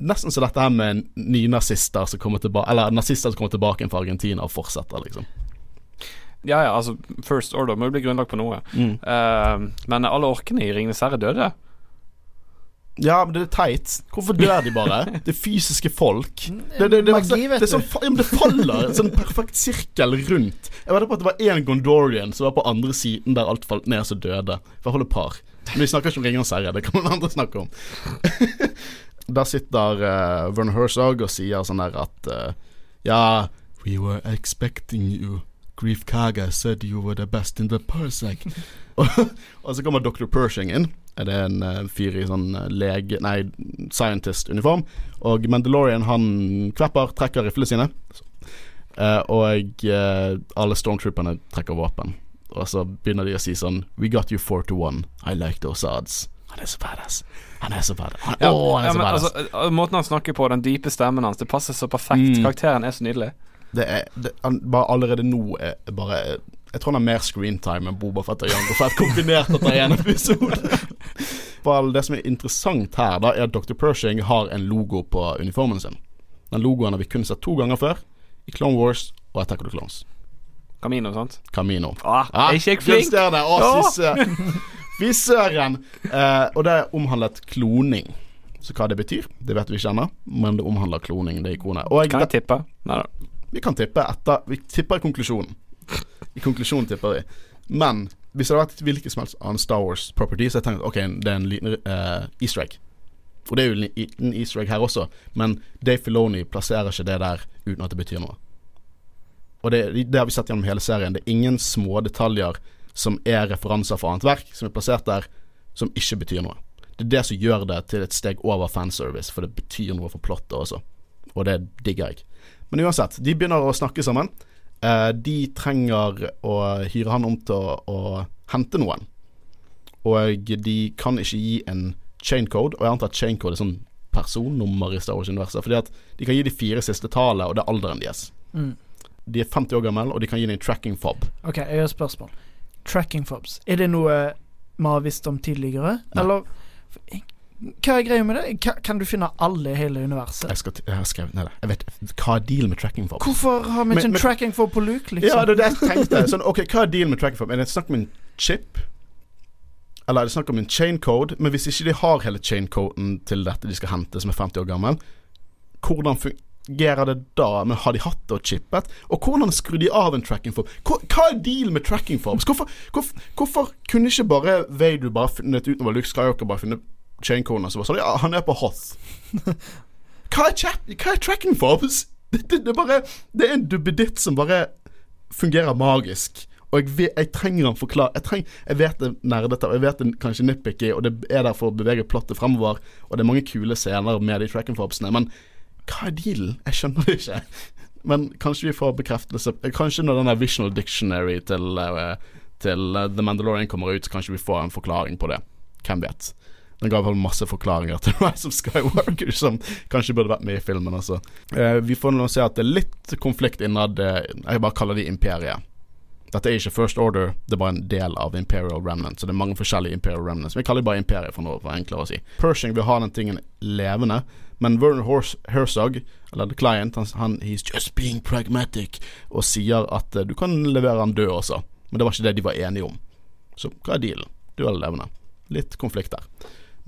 Nesten som dette her med nynazister som kommer tilbake Eller nazister som kommer tilbake fra Argentina og fortsetter, liksom. Ja, ja, altså First Order må jo bli grunnlag på noe. Mm. Uh, men alle orkene i Ringenes herre døde. Ja, men det er teit. Hvorfor dør de bare? Det er fysiske folk. Det, det, det, Magi, vet det, er sånn, ja, det faller en sånn perfekt sirkel rundt. Jeg vet på at det var én Gondorian som var på andre siden der alt falt ned, som døde. I hvert fall et par. Men vi snakker ikke om Ringenes herre, det kan noen andre snakke om. Der sitter uh, Werner Herzog og sier sånn der at uh, Ja, we were expecting you. Grief Kaga said you were the best in the parsec. og, og så kommer Dr. Pershing inn. Er det en eh, fyr i sånn eh, lege... Nei, scientist-uniform. Og Mandalorian han kvepper, trekker riflene sine. Uh, og uh, alle stormtrooperne trekker våpen. Og så begynner de å si sånn We got you four to one. I like those odds. Han er så badass. Han er så badass. Han, Ja, Åh, han er ja, så badass. altså, måten han snakker på, den dype stemmen hans, det passer så perfekt. Mm. Karakteren er så nydelig. Det er det, han, Bare allerede nå er bare Jeg tror han har mer screentime enn Boba Fett og Jango Fett kombinert etter én episode. Det som er interessant her, da er at Dr. Pershing har en logo på uniformen sin. Den logoen har vi kun sett to ganger før. I Clone Wars og Attack of the Clones. Camino, sant? Camino. Ah, Ah, er ikke jeg flink? stjerne. Å, fy søren. Eh, og det omhandlet kloning. Så hva det betyr, det vet vi ikke ennå, men det omhandler kloning, det ikonet. Og Kan jeg tippe? Nei da. vi kan tippe etter Vi tipper konklusjonen. I konklusjonen tipper vi. Men hvis det hadde vært hvilken som helst annen Star Wars property, så hadde jeg tenkt ok, det er en liten uh, easter egg. Og det er jo en easter egg her også, men Dave Filoni plasserer ikke det der uten at det betyr noe. Og det, det har vi sett gjennom hele serien. Det er ingen små detaljer som er referanser for annet verk, som er plassert der, som ikke betyr noe. Det er det som gjør det til et steg over fanservice, for det betyr noe for plottet også. Og det digger jeg. Men uansett, de begynner å snakke sammen. Eh, de trenger å hyre han om til å, å hente noen. Og de kan ikke gi en chaincode, og jeg antar at chaincode er sånn personnummer i Star Wars-universet. Fordi at de kan gi de fire siste tallene, og det er alderen deres. Mm. De er 50 år gamle, og de kan gi dem en tracking fob. OK, jeg har et spørsmål. Tracking fobs, er det noe vi har visst om tidligere? Nei. Eller hva er greia med det? Ka- Kan du finne alle i hele universet? Jeg, skal, jeg har skrevet ned det. Jeg vet Hva er dealen med tracking form? Hvorfor har vi ikke en tracking form på Luke, liksom? Ja, det er det jeg tenkte. Sånn, ok, Hva er dealen med tracking form? Er det snakk om en chip? Eller er det snakk om en chain code? Men hvis ikke de har hele chain coden til dette de skal hente, som er 50 år gammel, hvordan fungerer det da? Men Har de hatt det og chippet? Og hvordan skrur de av en tracking form? Hva, er dealen med tracking forms? Hvorfor, hvorfor, hvorfor kunne ikke bare Vader bare funnet ut Luke Skywalker bare funnet og så bare sånn Ja, han er på Hoth. Hva er, chat, hva er tracking for? Det, det, det, bare, det er en duppeditt som bare fungerer magisk. Og jeg, jeg trenger han forklaring. Jeg, treng, jeg vet det er nerdete, og jeg vet det kanskje nitpicky, og det er der for å bevege plottet fremover, og det er mange kule scener med de tracking fobsene, men hva er dealen? Jeg skjønner det ikke. Men kanskje vi får bekreftelse Kanskje når den der Visional Dictionary til, eh, til eh, The Mandalorian kommer ut, kanskje vi får en forklaring på det. Hvem vet. Den ga masse forklaringer til meg som Skywalker som kanskje burde vært med i filmen. Altså. Eh, vi får nå se at det er litt konflikt innad eh, Jeg bare kaller de imperiet. Dette er ikke First Order, det er bare en del av Imperial Remnant. Så det er mange forskjellige Imperial Remnants. Vi kaller det bare Imperiet for noe for enklere å si. Pershing vil ha den tingen levende, men Werner Herzog, eller The Client, han, han He's just being pragmatic, og sier at eh, du kan levere han død også. Men det var ikke det de var enige om. Så hva er dealen? Du er levende. Litt konflikt der.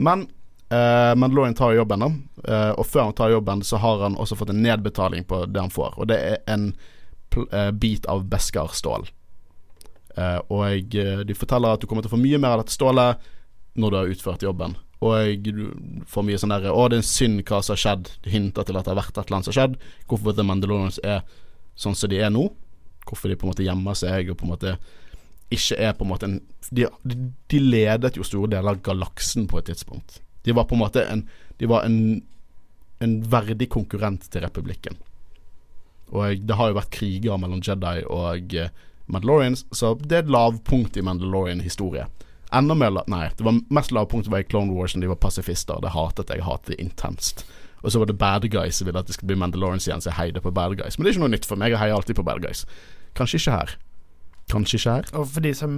Men uh, Mandalorian tar jobben, da. Uh, og før han tar jobben, så har han også fått en nedbetaling på det han får. Og det er en eh, bit av Beskar-stål. Og de forteller at du kommer til å få mye mer av dette stålet når du har utført jobben. Og du får mye sånn derre 'Å, det er en synd hva som har skjedd'. Hinter til at det har vært et eller annet som har skjedd. Hvorfor The Mandalorians er sånn som de er nå. Hvorfor de på en måte gjemmer seg og på en måte ikke er på en måte en De, de ledet jo store deler av galaksen på et tidspunkt. De var på en måte en De var en, en verdig konkurrent til republikken. Og det har jo vært kriger mellom Jedi og eh, Mandalorians, så det er et lavpunkt i Mandalorian-historie. Enda mer Nei, det var mest lavpunkt var i Clone Wars når de var pasifister. Det hatet jeg. Jeg hatet det intenst. Og så var det bad guys som ville at det skulle bli Mandalorians igjen, så jeg heide på bad guys. Men det er ikke noe nytt for meg. Jeg heier alltid på bad guys. Kanskje ikke her. Kanskje ikke her. Og for de som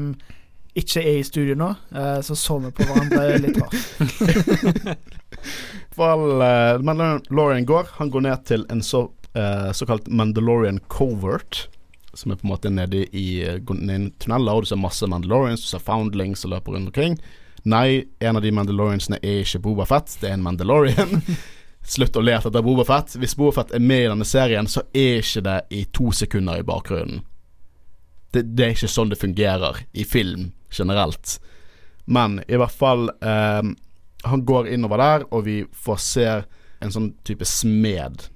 ikke er i studio nå, eh, så så vi på hverandre litt rart. fall uh, Mandalorian går. Han går ned til en så, eh, såkalt Mandalorian covert. Som er på en måte nede i, i tunneler, og du ser masse Mandalorians, du ser foundlings som løper rundt omkring. Nei, en av de Mandaloriansene er ikke Boba Fett, det er en Mandalorian. Slutt å lete etter Boba Fett. Hvis Boba Fett er med i denne serien, så er ikke det i to sekunder i bakgrunnen. Det, det er ikke sånn det fungerer i film generelt. Men i hvert fall eh, Han går innover der, og vi får se en sånn type smed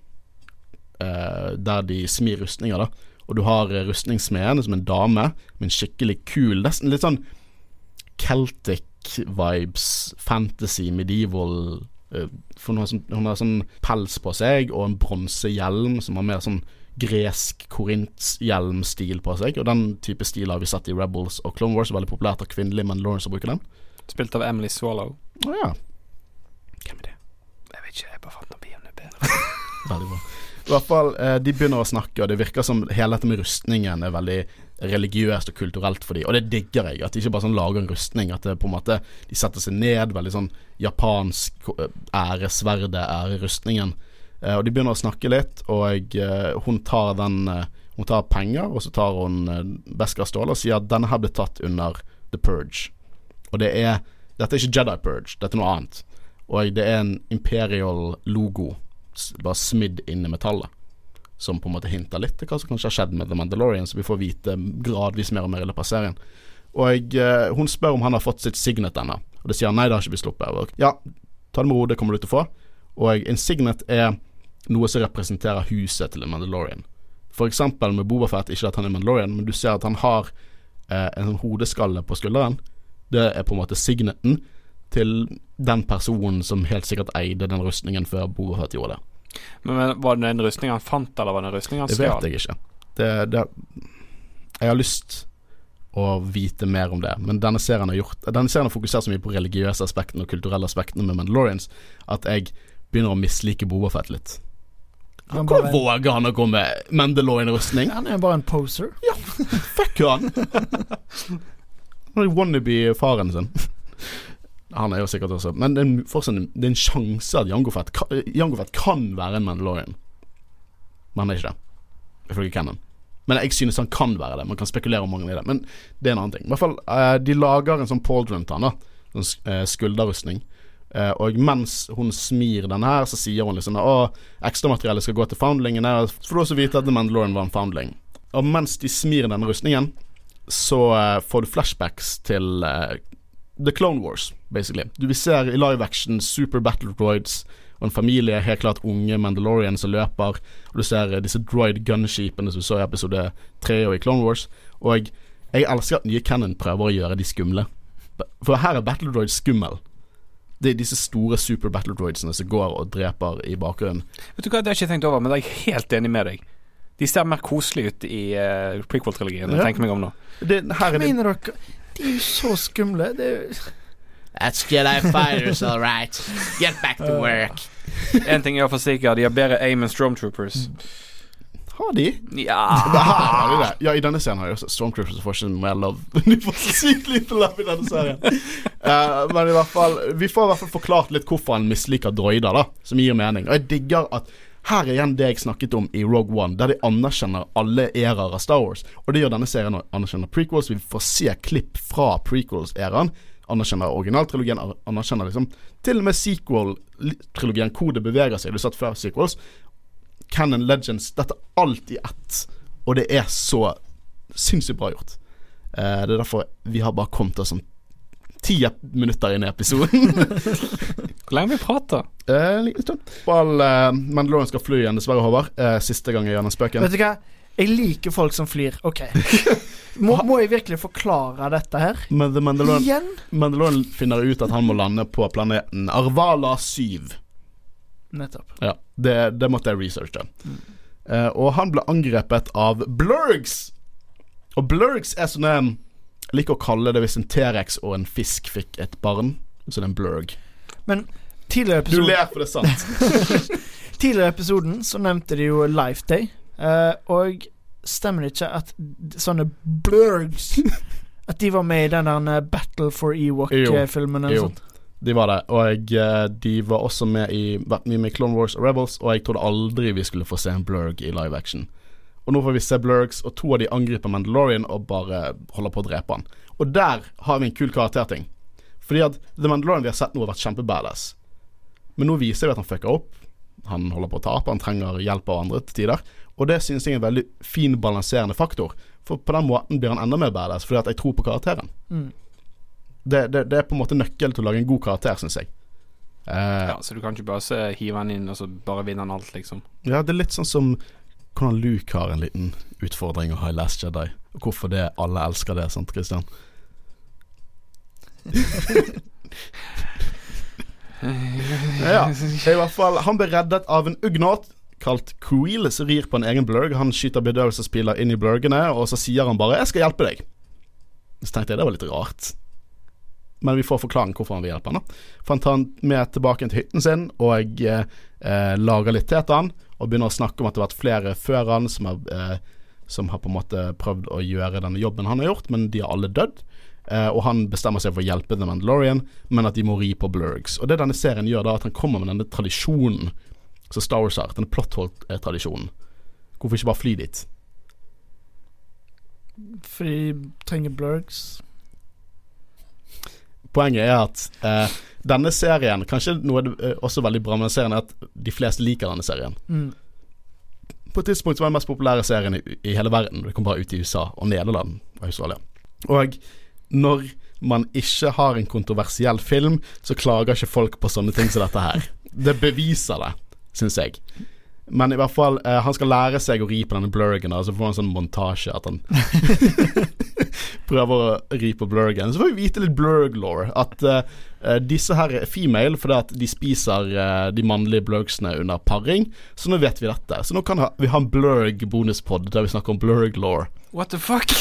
eh, der de smir rustninger, da. Og du har eh, rustningssmeden som en dame med en skikkelig kul Nesten litt sånn Celtic vibes, fantasy, medieval uh, For hun har, sånn, hun har sånn pels på seg og en bronsehjelm som har mer sånn gresk korintshjelmstil på seg. Og den type stil har vi sett i Rebels og Clone Wars. Veldig populært av Men Lawrence har brukt den. Spilt av Emily Swallow. Å ja. Hvem er det? Jeg vet ikke, jeg bare fant noe bedre. Veldig bra. I hvert fall, eh, De begynner å snakke, og det virker som hele dette med rustningen er veldig religiøst og kulturelt for dem. Og det digger jeg. At de ikke bare sånn lager en rustning. At det på en måte de setter seg ned, veldig sånn japansk eh, æresverde ære rustningen. Eh, og de begynner å snakke litt, og jeg, hun tar den eh, Hun tar penger, og så tar hun eh, Beskar Ståle og sier at denne her ble tatt under The Purge. Og det er Dette er ikke Jedi Purge, dette er noe annet. Og det er en imperial logo bare smidd inn i metallet. Som på en måte hinter litt til hva som kanskje har skjedd med The Mandalorian, så vi får vite gradvis mer og mer i løpet av serien. Og jeg, hun spør om han har fått sitt signet ennå, og det sier han nei, det har ikke blitt sluppet. Ja, ta det med ro, det kommer du til å få. Og en signet er noe som representerer huset til en Mandalorian. For eksempel med Bobafett, ikke at han er Mandalorian, men du ser at han har eh, en sånn hodeskalle på skulderen. Det er på en måte signeten til den personen som helt sikkert eide den rustningen før Bobafett gjorde det. Men, men Var det en rustning han fant, eller var det en rustning han Det vet jeg ikke. Det, det, jeg har lyst å vite mer om det, men denne serien har gjort Denne serien har fokusert så mye på religiøse aspektene og kulturelle aspektene med Mandalorians at jeg begynner å mislike Bobafett litt. Han, Hvor bare, våger han å gå med Mandalorian-rustning? han er jo bare en poser. Ja, Fuck han! Han er wannabe-faren sin. Han er jo sikkert også Men det er en- fortsatt det er en sjanse at Jango Fett kan, Jango Fett kan være en Mandalorian. Men han er ikke det, ifølge Cannon. Men jeg synes han kan være det. Man kan spekulere om mange i det. Men det er en annen ting. I hvert fall, eh, De lager en sånn Paul han, da. Sånn sk- eh, skulderrustning. Eh, og mens hun smir denne her, så sier hun liksom at ekstramateriellet skal gå til foundlingene. For du også vite at The Mandalorian var en foundling. Og mens de smir denne rustningen, så eh, får du flashbacks til eh, The Clone Wars, basically. Du vi ser i live action super battle droids og en familie, helt klart unge Mandalorian som løper. Og du ser disse droid gunshipene som du så i episode tre og i Clone Wars. Og jeg elsker at nye Cannon prøver å gjøre de skumle. For her er battle droid skummel. Det er disse store super battle droidsene som går og dreper i bakgrunnen. Vet du hva, Det har jeg ikke tenkt over, men jeg er helt enig med deg. De ser mer koselige ut i uh, prequel-trilogien. Ja. Tenker meg om nå. Det, her Hva er det mener dere? De er jo så skumle. Det er jo That's Jedi fighters, all right. Get back to work. En ting er iallfall sikkert, de har bedre aim enn Stormtroopers. Har de? Ja har de det. Ja, i denne serien har jeg også Stormtroopers får ikke mer love. De får så sykt lite love i denne serien. uh, men i hvert fall Vi får i hvert fall forklart litt hvorfor han misliker droider, da. Som gir mening. Og jeg digger at her er igjen det jeg snakket om i Rogue One, der de anerkjenner alle æraer av Star Wars. Og det gjør denne serien å anerkjenne prequels. Vi får se klipp fra prequels-æraen. Anerkjenner originaltrilogien, anerkjenner liksom til og med sequel-trilogien hvor det beveger seg. Du satt før sequels. Canon Legends. Dette er alt i ett. Og det er så sinnssykt bra gjort. Eh, det er derfor vi har bare kommet oss sånn ti minutter inn i episoden. Hvor lenge har vi prata? Eh, En liten stund. Ball, uh, Mandalorian skal fly igjen, dessverre, Håvard. Eh, siste gang jeg gjør den spøken. Vet du hva? Jeg liker folk som flyr. OK. Må, må jeg virkelig forklare dette her? Men The Mandalorian, Igjen? Mandalorian finner ut at han må lande på planeten Arvala 7. Nettopp. Ja, det, det måtte jeg researche. Eh, og han ble angrepet av blurgs. Og blurgs er sånne Jeg liker å kalle det hvis en T-rex og en fisk fikk et barn. Så det er en blurg. Men tidligere episoden Du ler, for det er sant. tidligere episoden så nevnte de jo Life Day. uh, og stemmer det ikke at sånne blurgs At de var med i den eh, Battle for Ewok-filmen Jo. Jo. De var det. Og jeg, de var også med i vært mye Clone Wars og Rebels, og jeg trodde aldri vi skulle få se en blurg i live action. Og nå får vi se blurgs, og to av de angriper Mandalorian og bare holder på å drepe han. Og der har vi en kul karakterting. Fordi at The Mandalorian vi har sett nå har vært kjempebadass. Men nå viser vi at han fucker opp. Han holder på å tape, han trenger hjelp av andre til tider. Og det synes jeg er en veldig fin balanserende faktor. For på den måten blir han enda mer badass, fordi at jeg tror på karakteren. Mm. Det, det, det er på en måte nøkkelen til å lage en god karakter, syns jeg. Uh, Ja, Så du kan ikke bare se, hive han inn, og så bare vinne han alt, liksom. Ja, det er litt sånn som hvordan Luke har en liten utfordring å ha i Last Jedi. Og hvorfor det alle elsker det, sant, Christian? ja, i hvert fall Han ble reddet av en ugnåt kalt Creel som rir på en egen blurg. Han skyter bedøvelsespiler inn i blurgene, og så sier han bare 'Jeg skal hjelpe deg'. Så tenkte jeg det var litt rart. Men vi får forklaring hvorfor han vil hjelpe da. For han tar han med tilbake til hytten sin og eh, lager litt te til han. Og begynner å snakke om at det har vært flere før han som har, eh, som har på en måte prøvd å gjøre denne jobben han har gjort, men de har alle dødd. Eh, og han bestemmer seg for å hjelpe The Mandalorian, men at de må ri på blurgs. Og det denne serien gjør, da at han kommer med denne tradisjonen som Star Wars har, denne plothold-tradisjonen. Hvorfor ikke bare fly dit? Fordi trenger blurgs. Poenget er at eh, denne serien Kanskje noe er eh, også veldig bra med denne serien, er at de fleste liker denne serien. Mm. På et tidspunkt var den mest populære serien i, i hele verden. Det kom bare ut i USA og Nederland og Australia. Og når man ikke har en kontroversiell film, så klager ikke folk på sånne ting som dette her. Det beviser det, syns jeg. Men i hvert fall, eh, han skal lære seg å ri på denne blurgen, og så får han en sånn montasje at han prøver å ri på blurgen. Så får vi vite litt blurg-law. At eh, eh, disse her er female fordi at de spiser eh, de mannlige blurgsene under paring. Så nå vet vi dette. Så nå kan ha, vi ha en blurg-bonuspod der vi snakker om blurg-law. What the fuck?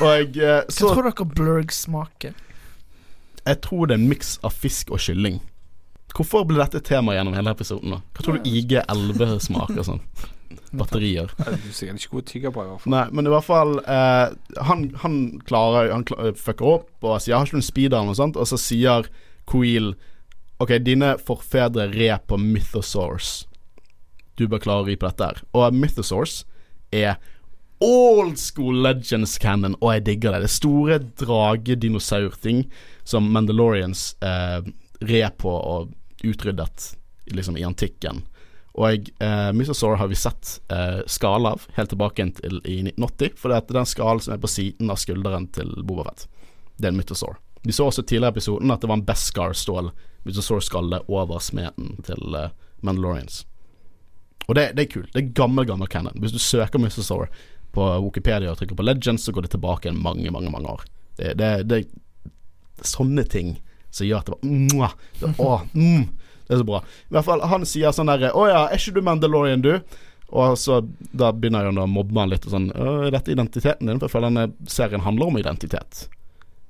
Og så, Hva tror dere blurg smaker? Jeg tror det er en miks av fisk og kylling. Hvorfor ble dette tema gjennom hele episoden? da? Hva tror du IG11 smaker sånn? Batterier. Du er sikkert ikke god tygger på, i hvert fall. Nei, men i hvert fall eh, Han, han klarer Han klarer, fucker opp og sier 'Jeg 'Har ikke noen speeder?' eller noe sånt, og så sier Queel OK, dine forfedre red på Mythosaurs. Du bør klare å ri på dette her. Og Mythosaurs er old school Legends canon, og jeg digger det. Det store dragedinosaurting som Mandalorians eh, red på og utryddet liksom i antikken. Og eh, Mythosaur har vi sett eh, skala av helt tilbake til i 1980, for det er den skalen som er på siden av skulderen til Bobafett. Det er en Mythosaur. Vi så også tidligere i episoden at det var en Beskar-stål Mythosaur-skalle over smeden til eh, Mandalorians. Og det, det er kult. Det er gammel, gammel canon. Hvis du søker Mythosaur på Wikipedia og trykker på Legends, så går det tilbake mange, mange mange år. Det, det, det sånne ting som gjør at det var mwah, det, å, mm, det er så bra. I hvert fall, han sier sånn derre Å ja, er ikke du Mandalorian, du? Og så da begynner han å mobbe han litt og sånn Er dette identiteten din? For jeg føler denne serien handler om identitet.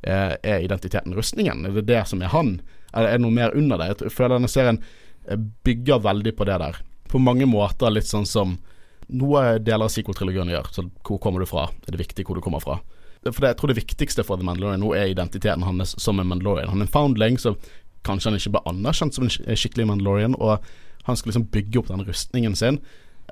Er, er identiteten rustningen? Er det det som er han? Eller er det noe mer under det? Jeg føler denne serien eh, bygger veldig på det der. På mange måter litt sånn som noe deler av sequel-trilogien gjør. Så hvor kommer du fra? Er det viktig hvor du kommer fra? For det, jeg tror det viktigste for The Mandalorian nå er identiteten hans som en Mandalorian. Han er en foundling, så kanskje han ikke ble anerkjent som en skikkelig Mandalorian. Og han skal liksom bygge opp den rustningen sin.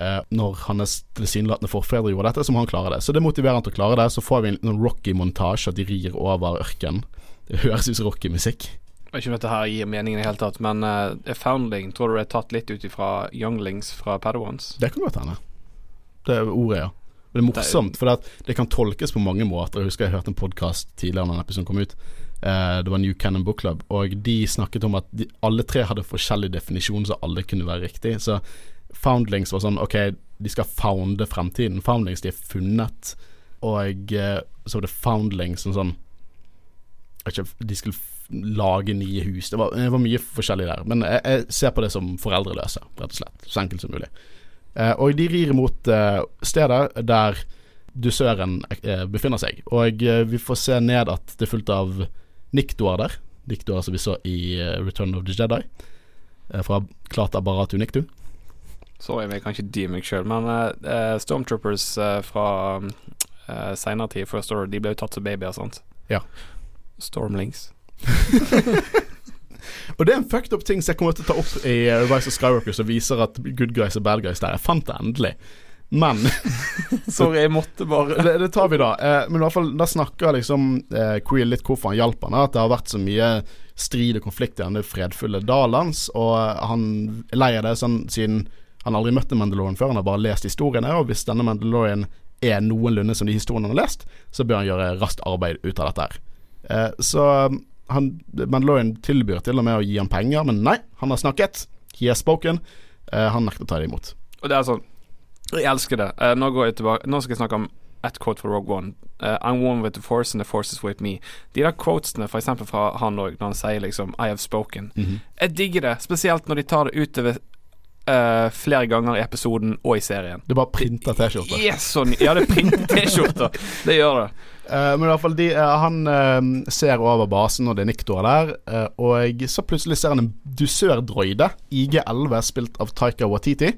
Eh, når hans tilsynelatende forfedre gjorde dette, så må han klare det. Så det motiverer han til å klare det. Så får vi en sånn Rocky-montasje, at de rir over ørkenen. Det høres ut som Rocky-musikk. Jeg vet ikke om dette her gir mening i det hele tatt, men uh, Foundling tror du det er tatt litt ut ifra Younglings fra Padawans? Det kan godt hende. Det er ordet, ja. Det er morsomt, for det, det kan tolkes på mange måter. Jeg husker jeg hørte en podkast tidligere den episoden kom ut. Eh, det var New Cannon Book Club, og de snakket om at de, alle tre hadde forskjellig definisjon, så alle kunne være riktig. Så Foundlings var sånn OK, de skal founde fremtiden. Foundlings, de er funnet. Og eh, så var det Foundlings som sånn ikke, De skulle lage nye hus. Det var, det var mye forskjellig der. Men jeg, jeg ser på det som foreldreløse, rett og slett. Så enkelt som mulig. Eh, og de rir mot eh, stedet der dusøren eh, befinner seg. Og vi får se ned at det er fullt av niktoer der. Niktoer som vi så i Return of the Jedi. Fra Klata Baratu Niktu. Sorry, jeg kan ikke dy meg sjøl, men eh, Stormtroopers uh, fra uh, seinere tid, First Order, de ble jo tatt som babyer, sant? Ja. Stormlings. Og det er en fucked up ting som jeg kommer til å ta opp i eh, Rise of Skywalker, som viser at good guys og bad guys der. Jeg fant det endelig. Men Sorry, jeg måtte bare det, det tar vi da. Eh, men i hvert fall da snakker liksom eh, Creel litt hvorfor han hjalp han. At det har vært så mye strid og konflikt i denne fredfulle dalens. Og han er lei av det sånn siden han aldri møtte Mandalorian før. Han har bare lest historiene. Og hvis denne Mandalorian er noenlunde som de historiene han har lest, så bør han gjøre raskt arbeid ut av dette her. Eh, så han, Mandalorian tilbyr til og med å gi ham penger, men nei, han har snakket. He has spoken. Uh, han nekter å ta det imot. Og det er sånn Jeg elsker det. Uh, nå går jeg tilbake Nå skal jeg snakke om ett quote fra Rogue One. Uh, I'm one with the force and the force is with me. De der quotesene, f.eks. fra han òg, når han sier liksom I have spoken. Mhm. Jeg digger det, spesielt når de tar det utover uh, flere ganger i episoden og i serien. Det bare printer T-skjorter. Yes, sånn. ja, det printer T-skjorter. Det gjør det. Eh, men i hvert fall de, eh, han eh, ser over basen, og det er Niktor der. og så plutselig ser han en dusørdroide, IG-11, spilt av Taika Watiti.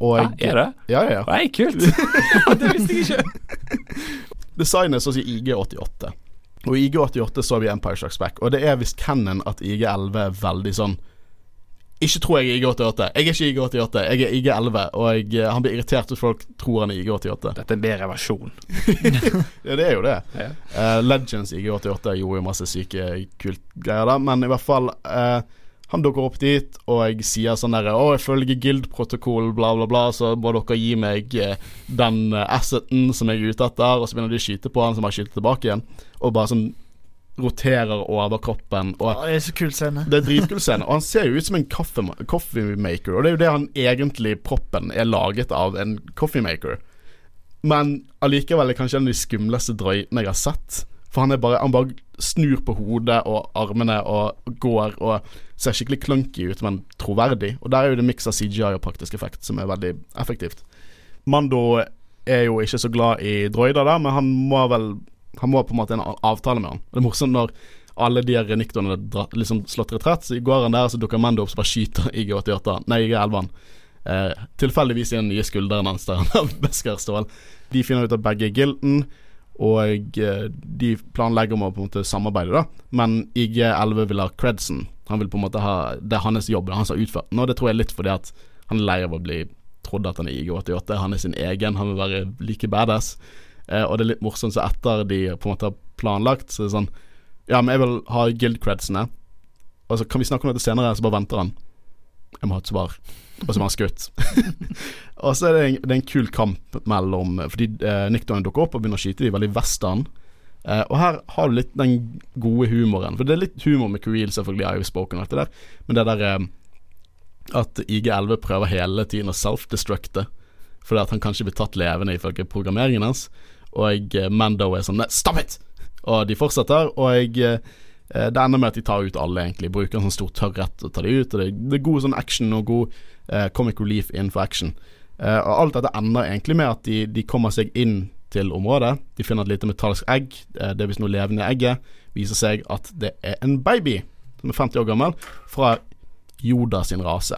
Og Ja, er det? Ja, ja, ja. Nei, kult. det visste jeg ikke. Designet så å si IG88. Og i IG88 så vi Empire Strikes Back. Og det er visst canon at IG11 er veldig sånn Ikke tror jeg er IG88. Jeg er ikke IG88, jeg er IG11. Og jeg, eh, han blir irritert hvis folk tror han er IG88. Dette er en bedre versjon. Ja, det er jo det. Ja. Uh, Legends IG88 gjorde jo masse syke kult greier da, men i hvert fall uh, Han dukker opp dit, og jeg sier sånn derre Å, ifølge Guild-protokollen, bla, bla, bla, så må dere gi meg den asseten som jeg er ute etter, og så begynner de å skyte på han, som har skyter tilbake igjen, og bare sånn roterer over kroppen. Og det er så kul scene. det er dritkul scene. Og han ser jo ut som en coffeemaker, coffee og det er jo det han egentlig proppen er laget av, en coffeemaker. Men allikevel er kanskje en av de skumleste drøytene jeg har sett. For han bare Han bare snur på hodet og armene og går og ser skikkelig clunky ut, men troverdig. Og der er jo det miks av CGI og praktisk effekt som er veldig effektivt. Mando er jo ikke så glad i droider, der, men han må vel Han må på en måte en avtale med han. Det er morsomt når alle de her har liksom slått retrett, så går han der, så dukker Mando opp, så bare skyter IG88 Nei, IG11. Eh, tilfeldigvis i den nye skulderen hans der han har Beskar stål. De finner ut at begge er Gilton, og eh, de planlegger om å på en måte samarbeide, da. Men IG11 vil ha credsen. Han vil på en måte ha Det er hans jobb, det er han som har utført og det tror jeg litt fordi at han er lei av å bli trodd at han er IG88. Han er sin egen, han vil være like badass. Eh, og det er litt morsomt, så etter de på en måte har planlagt, så er det sånn Ja, men jeg vil ha guild-credsene. Og så kan vi snakke om dette senere, så bare venter han. Jeg må ha et svar. Og så var han skutt. og så er det en, det er en kul kamp mellom Fordi eh, Nickdonen dukker opp og begynner å skyte de veldig western. Eh, og her har du litt den gode humoren. For det er litt humor med Creel, selvfølgelig, I've spoken og alt det der. Men det der eh, at IG11 prøver hele tiden å self-destructe. Fordi at han kanskje blir tatt levende ifølge programmeringen hans. Og eh, Mando er sånn "Nei, Stop it! Og de fortsetter. Og jeg, eh, det ender med at de tar ut alle, egentlig. Bruker en sånn stor tørrrett og tar de ut. Og det, det er god sånn action og god eh, comic relief innenfor action. Eh, og alt dette ender egentlig med at de, de kommer seg inn til området. De finner et lite metallisk egg. Eh, det er visst noe levende i egget. Viser seg at det er en baby som er 50 år gammel, fra Yoda sin rase.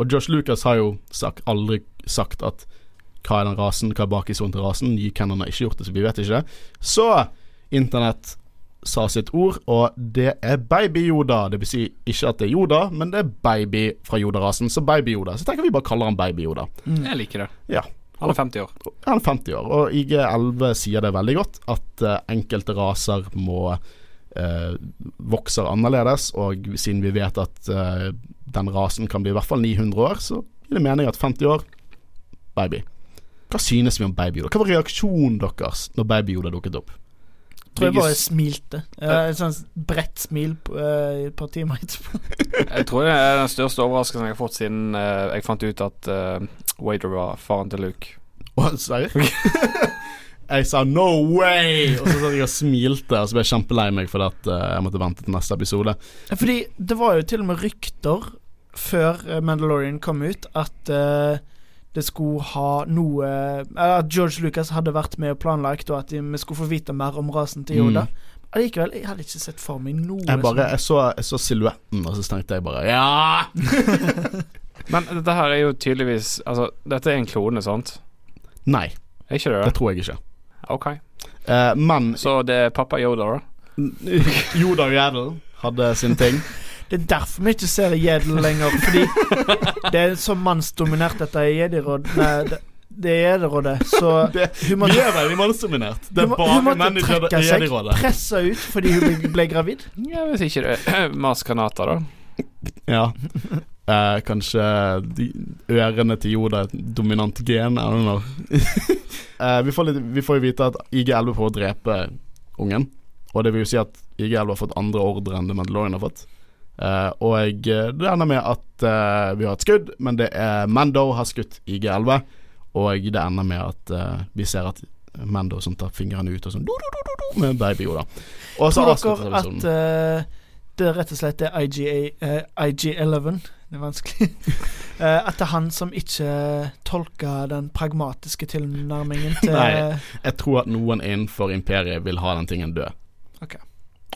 Og Josh Lucas har jo sagt, aldri sagt at hva er den rasen, hva er bakhistorien til rasen. Nye Cannon har ikke gjort det, så vi vet ikke. Så internett sa sitt ord, og det er Baby-Yoda. Det vil si ikke at det er Yoda, men det er baby fra Yoda-rasen. Så Baby-Yoda. Så tenker vi bare kaller han Baby-Yoda. Jeg liker det. Ja. Han er 50 år. Han er 50 år, og IG11 sier det veldig godt, at eh, enkelte raser må eh, vokser annerledes, og siden vi vet at eh, den rasen kan bli i hvert fall 900 år, så gir det mening at 50 år baby. Hva synes vi om Baby Yoda? Hva var reaksjonen deres når Baby Yoda dukket opp? Tror jeg bare smilte. Eh, Et sånt bredt smil på, uh, et par timer etterpå. Jeg tror det er den største overraskelsen jeg har fått siden uh, jeg fant ut at uh, Wader var faren til Luke. Å, Sverre? jeg sa 'no way', og så satt jeg og smilte, og så ble jeg kjempelei meg fordi at jeg måtte vente til neste episode. Fordi det var jo til og med rykter før Mandalorian kom ut, at det skulle ha noe Eller at George Lucas hadde vært med og planlagt, og at de, vi skulle få vite mer om rasen til Yoda. Allikevel, jeg hadde ikke sett for meg noe Mm. Jeg bare, jeg så, jeg så silhuetten, og så tenkte jeg bare ja! Men dette her er jo tydeligvis Altså, dette er en klone, sant? Nei, Er ikke det det det? tror jeg ikke. Ok. Uh, men Så det er pappa Yoda, da? Yoda og Yaddle hadde sin ting. Det er derfor vi ikke ser Jedel lenger, fordi det er så mannsdominert, dette Jedi-råd. Det, det er Jedi-rådet, så Det, hun vi er veldig mannsdominert. Det hun, er hun bare måtte menn i trekke seg, Jedi-rådet. presse ut fordi hun ble, ble gravid. Ja, hvis ikke det er Mas Kanata, da. Ja. Eh, kanskje de, ørene til Joda er et dominant gen. I don't know. eh, vi, får litt, vi får jo vite at IG-11 prøver å drepe ungen. Og det vil jo si at IG-11 har fått andre ordre enn det Mandalorian har fått. Eh, og det ender med at uh, vi har et skudd, men det er Mando har skutt IG-11. Og det ender med at uh, vi ser at Mando som tar fingrene ut og sånn do, do, do, med baby Oda. Og så Tror avslutter dere episoden. at det rett og slett er IGA, eh, IG11 Det er vanskelig. At det er han som ikke tolker den pragmatiske tilnærmingen til Nei. Jeg tror at noen innenfor imperiet vil ha den tingen død. Ok.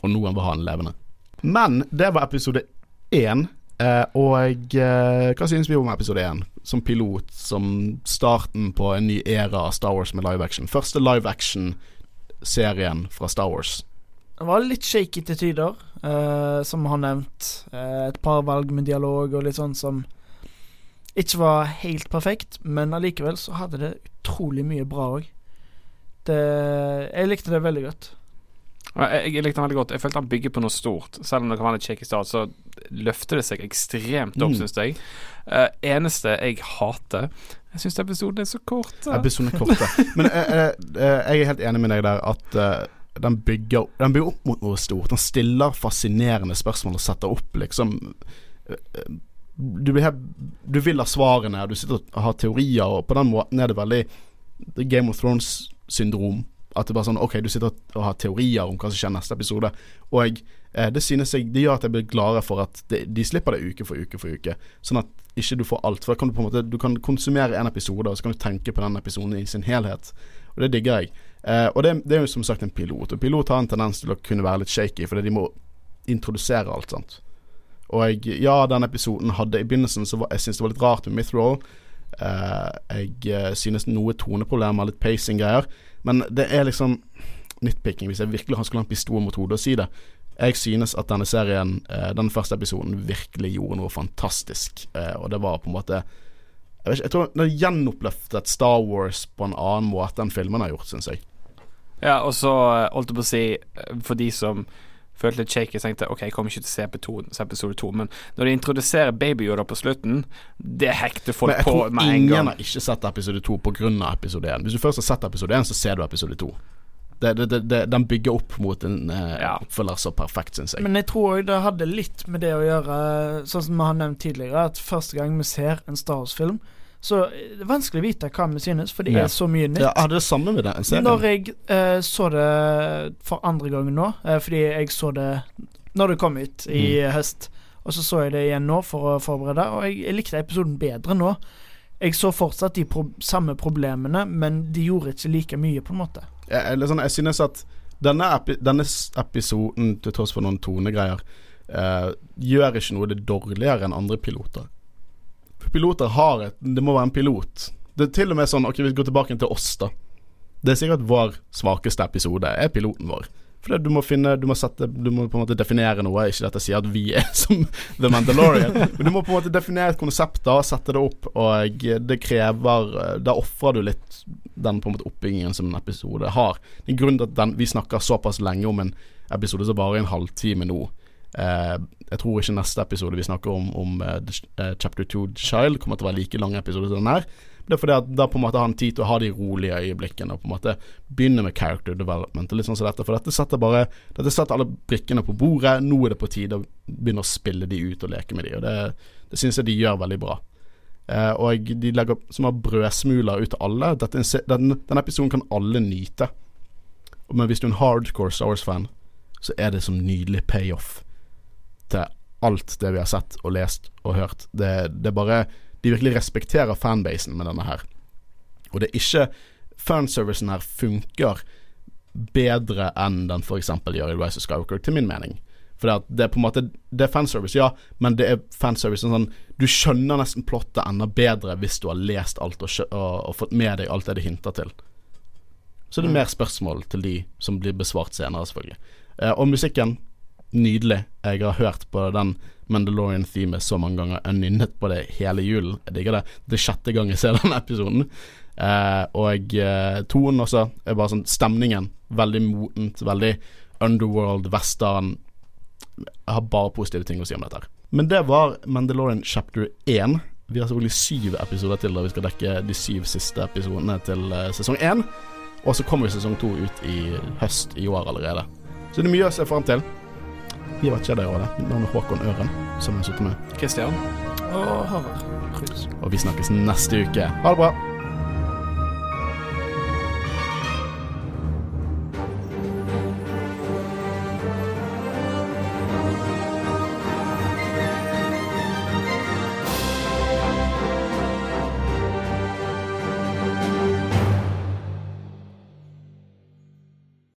Og noen vil ha den levende. Men det var episode én. Eh, og eh, hva synes vi om episode én? Som pilot, som starten på en ny æra av Star Wars med live action. Første live action-serien fra Star Wars. Det var litt shaky til tider, uh, som har nevnt. Uh, et par valg med dialog og litt sånn som ikke var helt perfekt, men allikevel så hadde det utrolig mye bra òg. Jeg likte det veldig godt. Jeg, jeg likte den veldig godt. Jeg følte han bygger på noe stort. Selv om det kan være litt shaky start, så løfter det seg ekstremt opp, Mm. synes jeg. Uh, eneste jeg hater Jeg syns episoden er så kort. Episoden er kort, Men eh, eh, eh, jeg er helt enig med deg der at uh, den, bygger, den bygger opp mot noe stort. Den stiller fascinerende spørsmål og setter opp liksom eh, du, blir helt, du vil ha svarene, du sitter og har teorier, og på den måten er det veldig Game of Thrones-syndrom. At det bare sånn Ok, du sitter og har teorier om hva som skjer neste episode. Og eh, det synes jeg Det gjør at jeg blir gladere for at det, de slipper det uke for uke for uke. Sånn at ikke du får alt. For da kan du på en måte Du kan konsumere en episode, og så kan du tenke på den episoden i sin helhet. Og det digger jeg. Eh, og det, det er jo som sagt en pilot. Og pilot har en tendens til å kunne være litt shaky, fordi de må introdusere alt, sant. Og jeg, ja, den episoden hadde I begynnelsen så var jeg synes det var litt rart med Mythroll. Uh, jeg eh, synes noe toneproblemer, litt pacing-greier. Men det er liksom nitpicking, hvis jeg virkelig skulle ha en pistol mot hodet og si det. Jeg synes at denne serien, eh, den første episoden, virkelig gjorde noe fantastisk. Eh, og det var på en måte Jeg, ikke, jeg tror det gjenoppløftet Star Wars på en annen måte enn filmen har gjort, syns jeg. Ja, og så eh, holdt jeg på å si, eh, for de som følte litt shaky, tenkte ok, jeg kommer ikke til å se episode, se episode to, men når de introduserer Baby Yoda på slutten, det hekter folk Men jeg på tror med en ingen har ikke sett episode to pga. episode én. Hvis du først har sett episode én, så ser du episode to. Det, det, det, det, den bygger opp mot en eh, Ja. oppfølger så perfekt, syns jeg. Men jeg tror òg det hadde litt med det å gjøre, sånn som vi har nevnt tidligere, at første gang vi ser en Star Wars-film, så det er vanskelig å vite hva vi synes, for det Ja. er så mye nytt. Ja, det samme med den serien. Når jeg eh, så det for andre gangen nå, eh, fordi jeg så det når det kom ut i Mm. høst, og så så jeg det igjen nå for å forberede, og jeg, jeg likte episoden bedre nå. Jeg så fortsatt de pro samme problemene, men de gjorde ikke like mye, på en måte. jeg, eller sånn, jeg synes at denne, epi denne episoden, til tross for noen tonegreier, eh, gjør ikke noe det dårligere enn andre piloter. Piloter har et Det må være en pilot. Det er til og med sånn Ok, vi går tilbake til oss, da. Det er sikkert vår svakeste episode, er piloten vår. For du må finne Du må sette Du må på en måte definere noe. Ikke dette sier at vi er som The Mandalorian, men du må på en måte definere et konsept da, sette det opp, og det krever Da ofrer du litt den på en måte oppbyggingen som en episode har. Det er grunnen til at den, vi snakker såpass lenge om en episode som varer en halvtime nå. Eh, jeg tror ikke neste episode vi snakker om, om eh, eh, Chapter 2 Child, kommer til å være like lang episode som den her. Det er fordi at da på en måte har han tid til å ha de rolige øyeblikkene og på en måte begynne med character development og litt sånn som dette. For dette setter bare Dette setter alle brikkene på bordet. Nå er det på tide å begynne å spille de ut og leke med de, og det, det syns jeg de gjør veldig bra. Eh, og de legger som har brødsmuler ut til alle. Dette, den, den episoden kan alle nyte. Men hvis du er en hardcore Star Wars-fan, så er det som nydelig payoff til alt det vi har sett og lest og hørt. Det, det bare De virkelig respekterer fanbasen med denne her. Og det er ikke Fanservicen her funker bedre enn den f.eks. gjør i Rise of Skywalker, til min mening. For det, er på en måte Det er fanservice, ja, men det er fanservice sånn Du skjønner nesten plottet enda bedre hvis du har lest alt og, og, og fått med deg alt det det hinter til. Så det er mer spørsmål til de som blir besvart senere, selvfølgelig. Eh, og musikken, nydelig. Jeg har hørt på den Mandalorian-themet så mange ganger. Jeg nynnet på det hele julen. Jeg digger det. Det er sjette gang jeg ser denne episoden. Eh, og eh, tonen også er bare sånn Stemningen. Veldig motent. Veldig underworld, western. Jeg har bare positive ting å si om dette. her Men det var Mandalorian chapter 1. Vi har selvfølgelig syv episoder til da vi skal dekke de syv siste episodene til eh, sesong 1. Og så kommer sesong to ut i høst i år allerede. Så det er mye å se fram til. Vi har vært Jedi-rådet. Navnet er Håkon Øren, som jeg har sittet med. Christian? Og Håvard. Og vi snakkes neste uke. Ha det bra.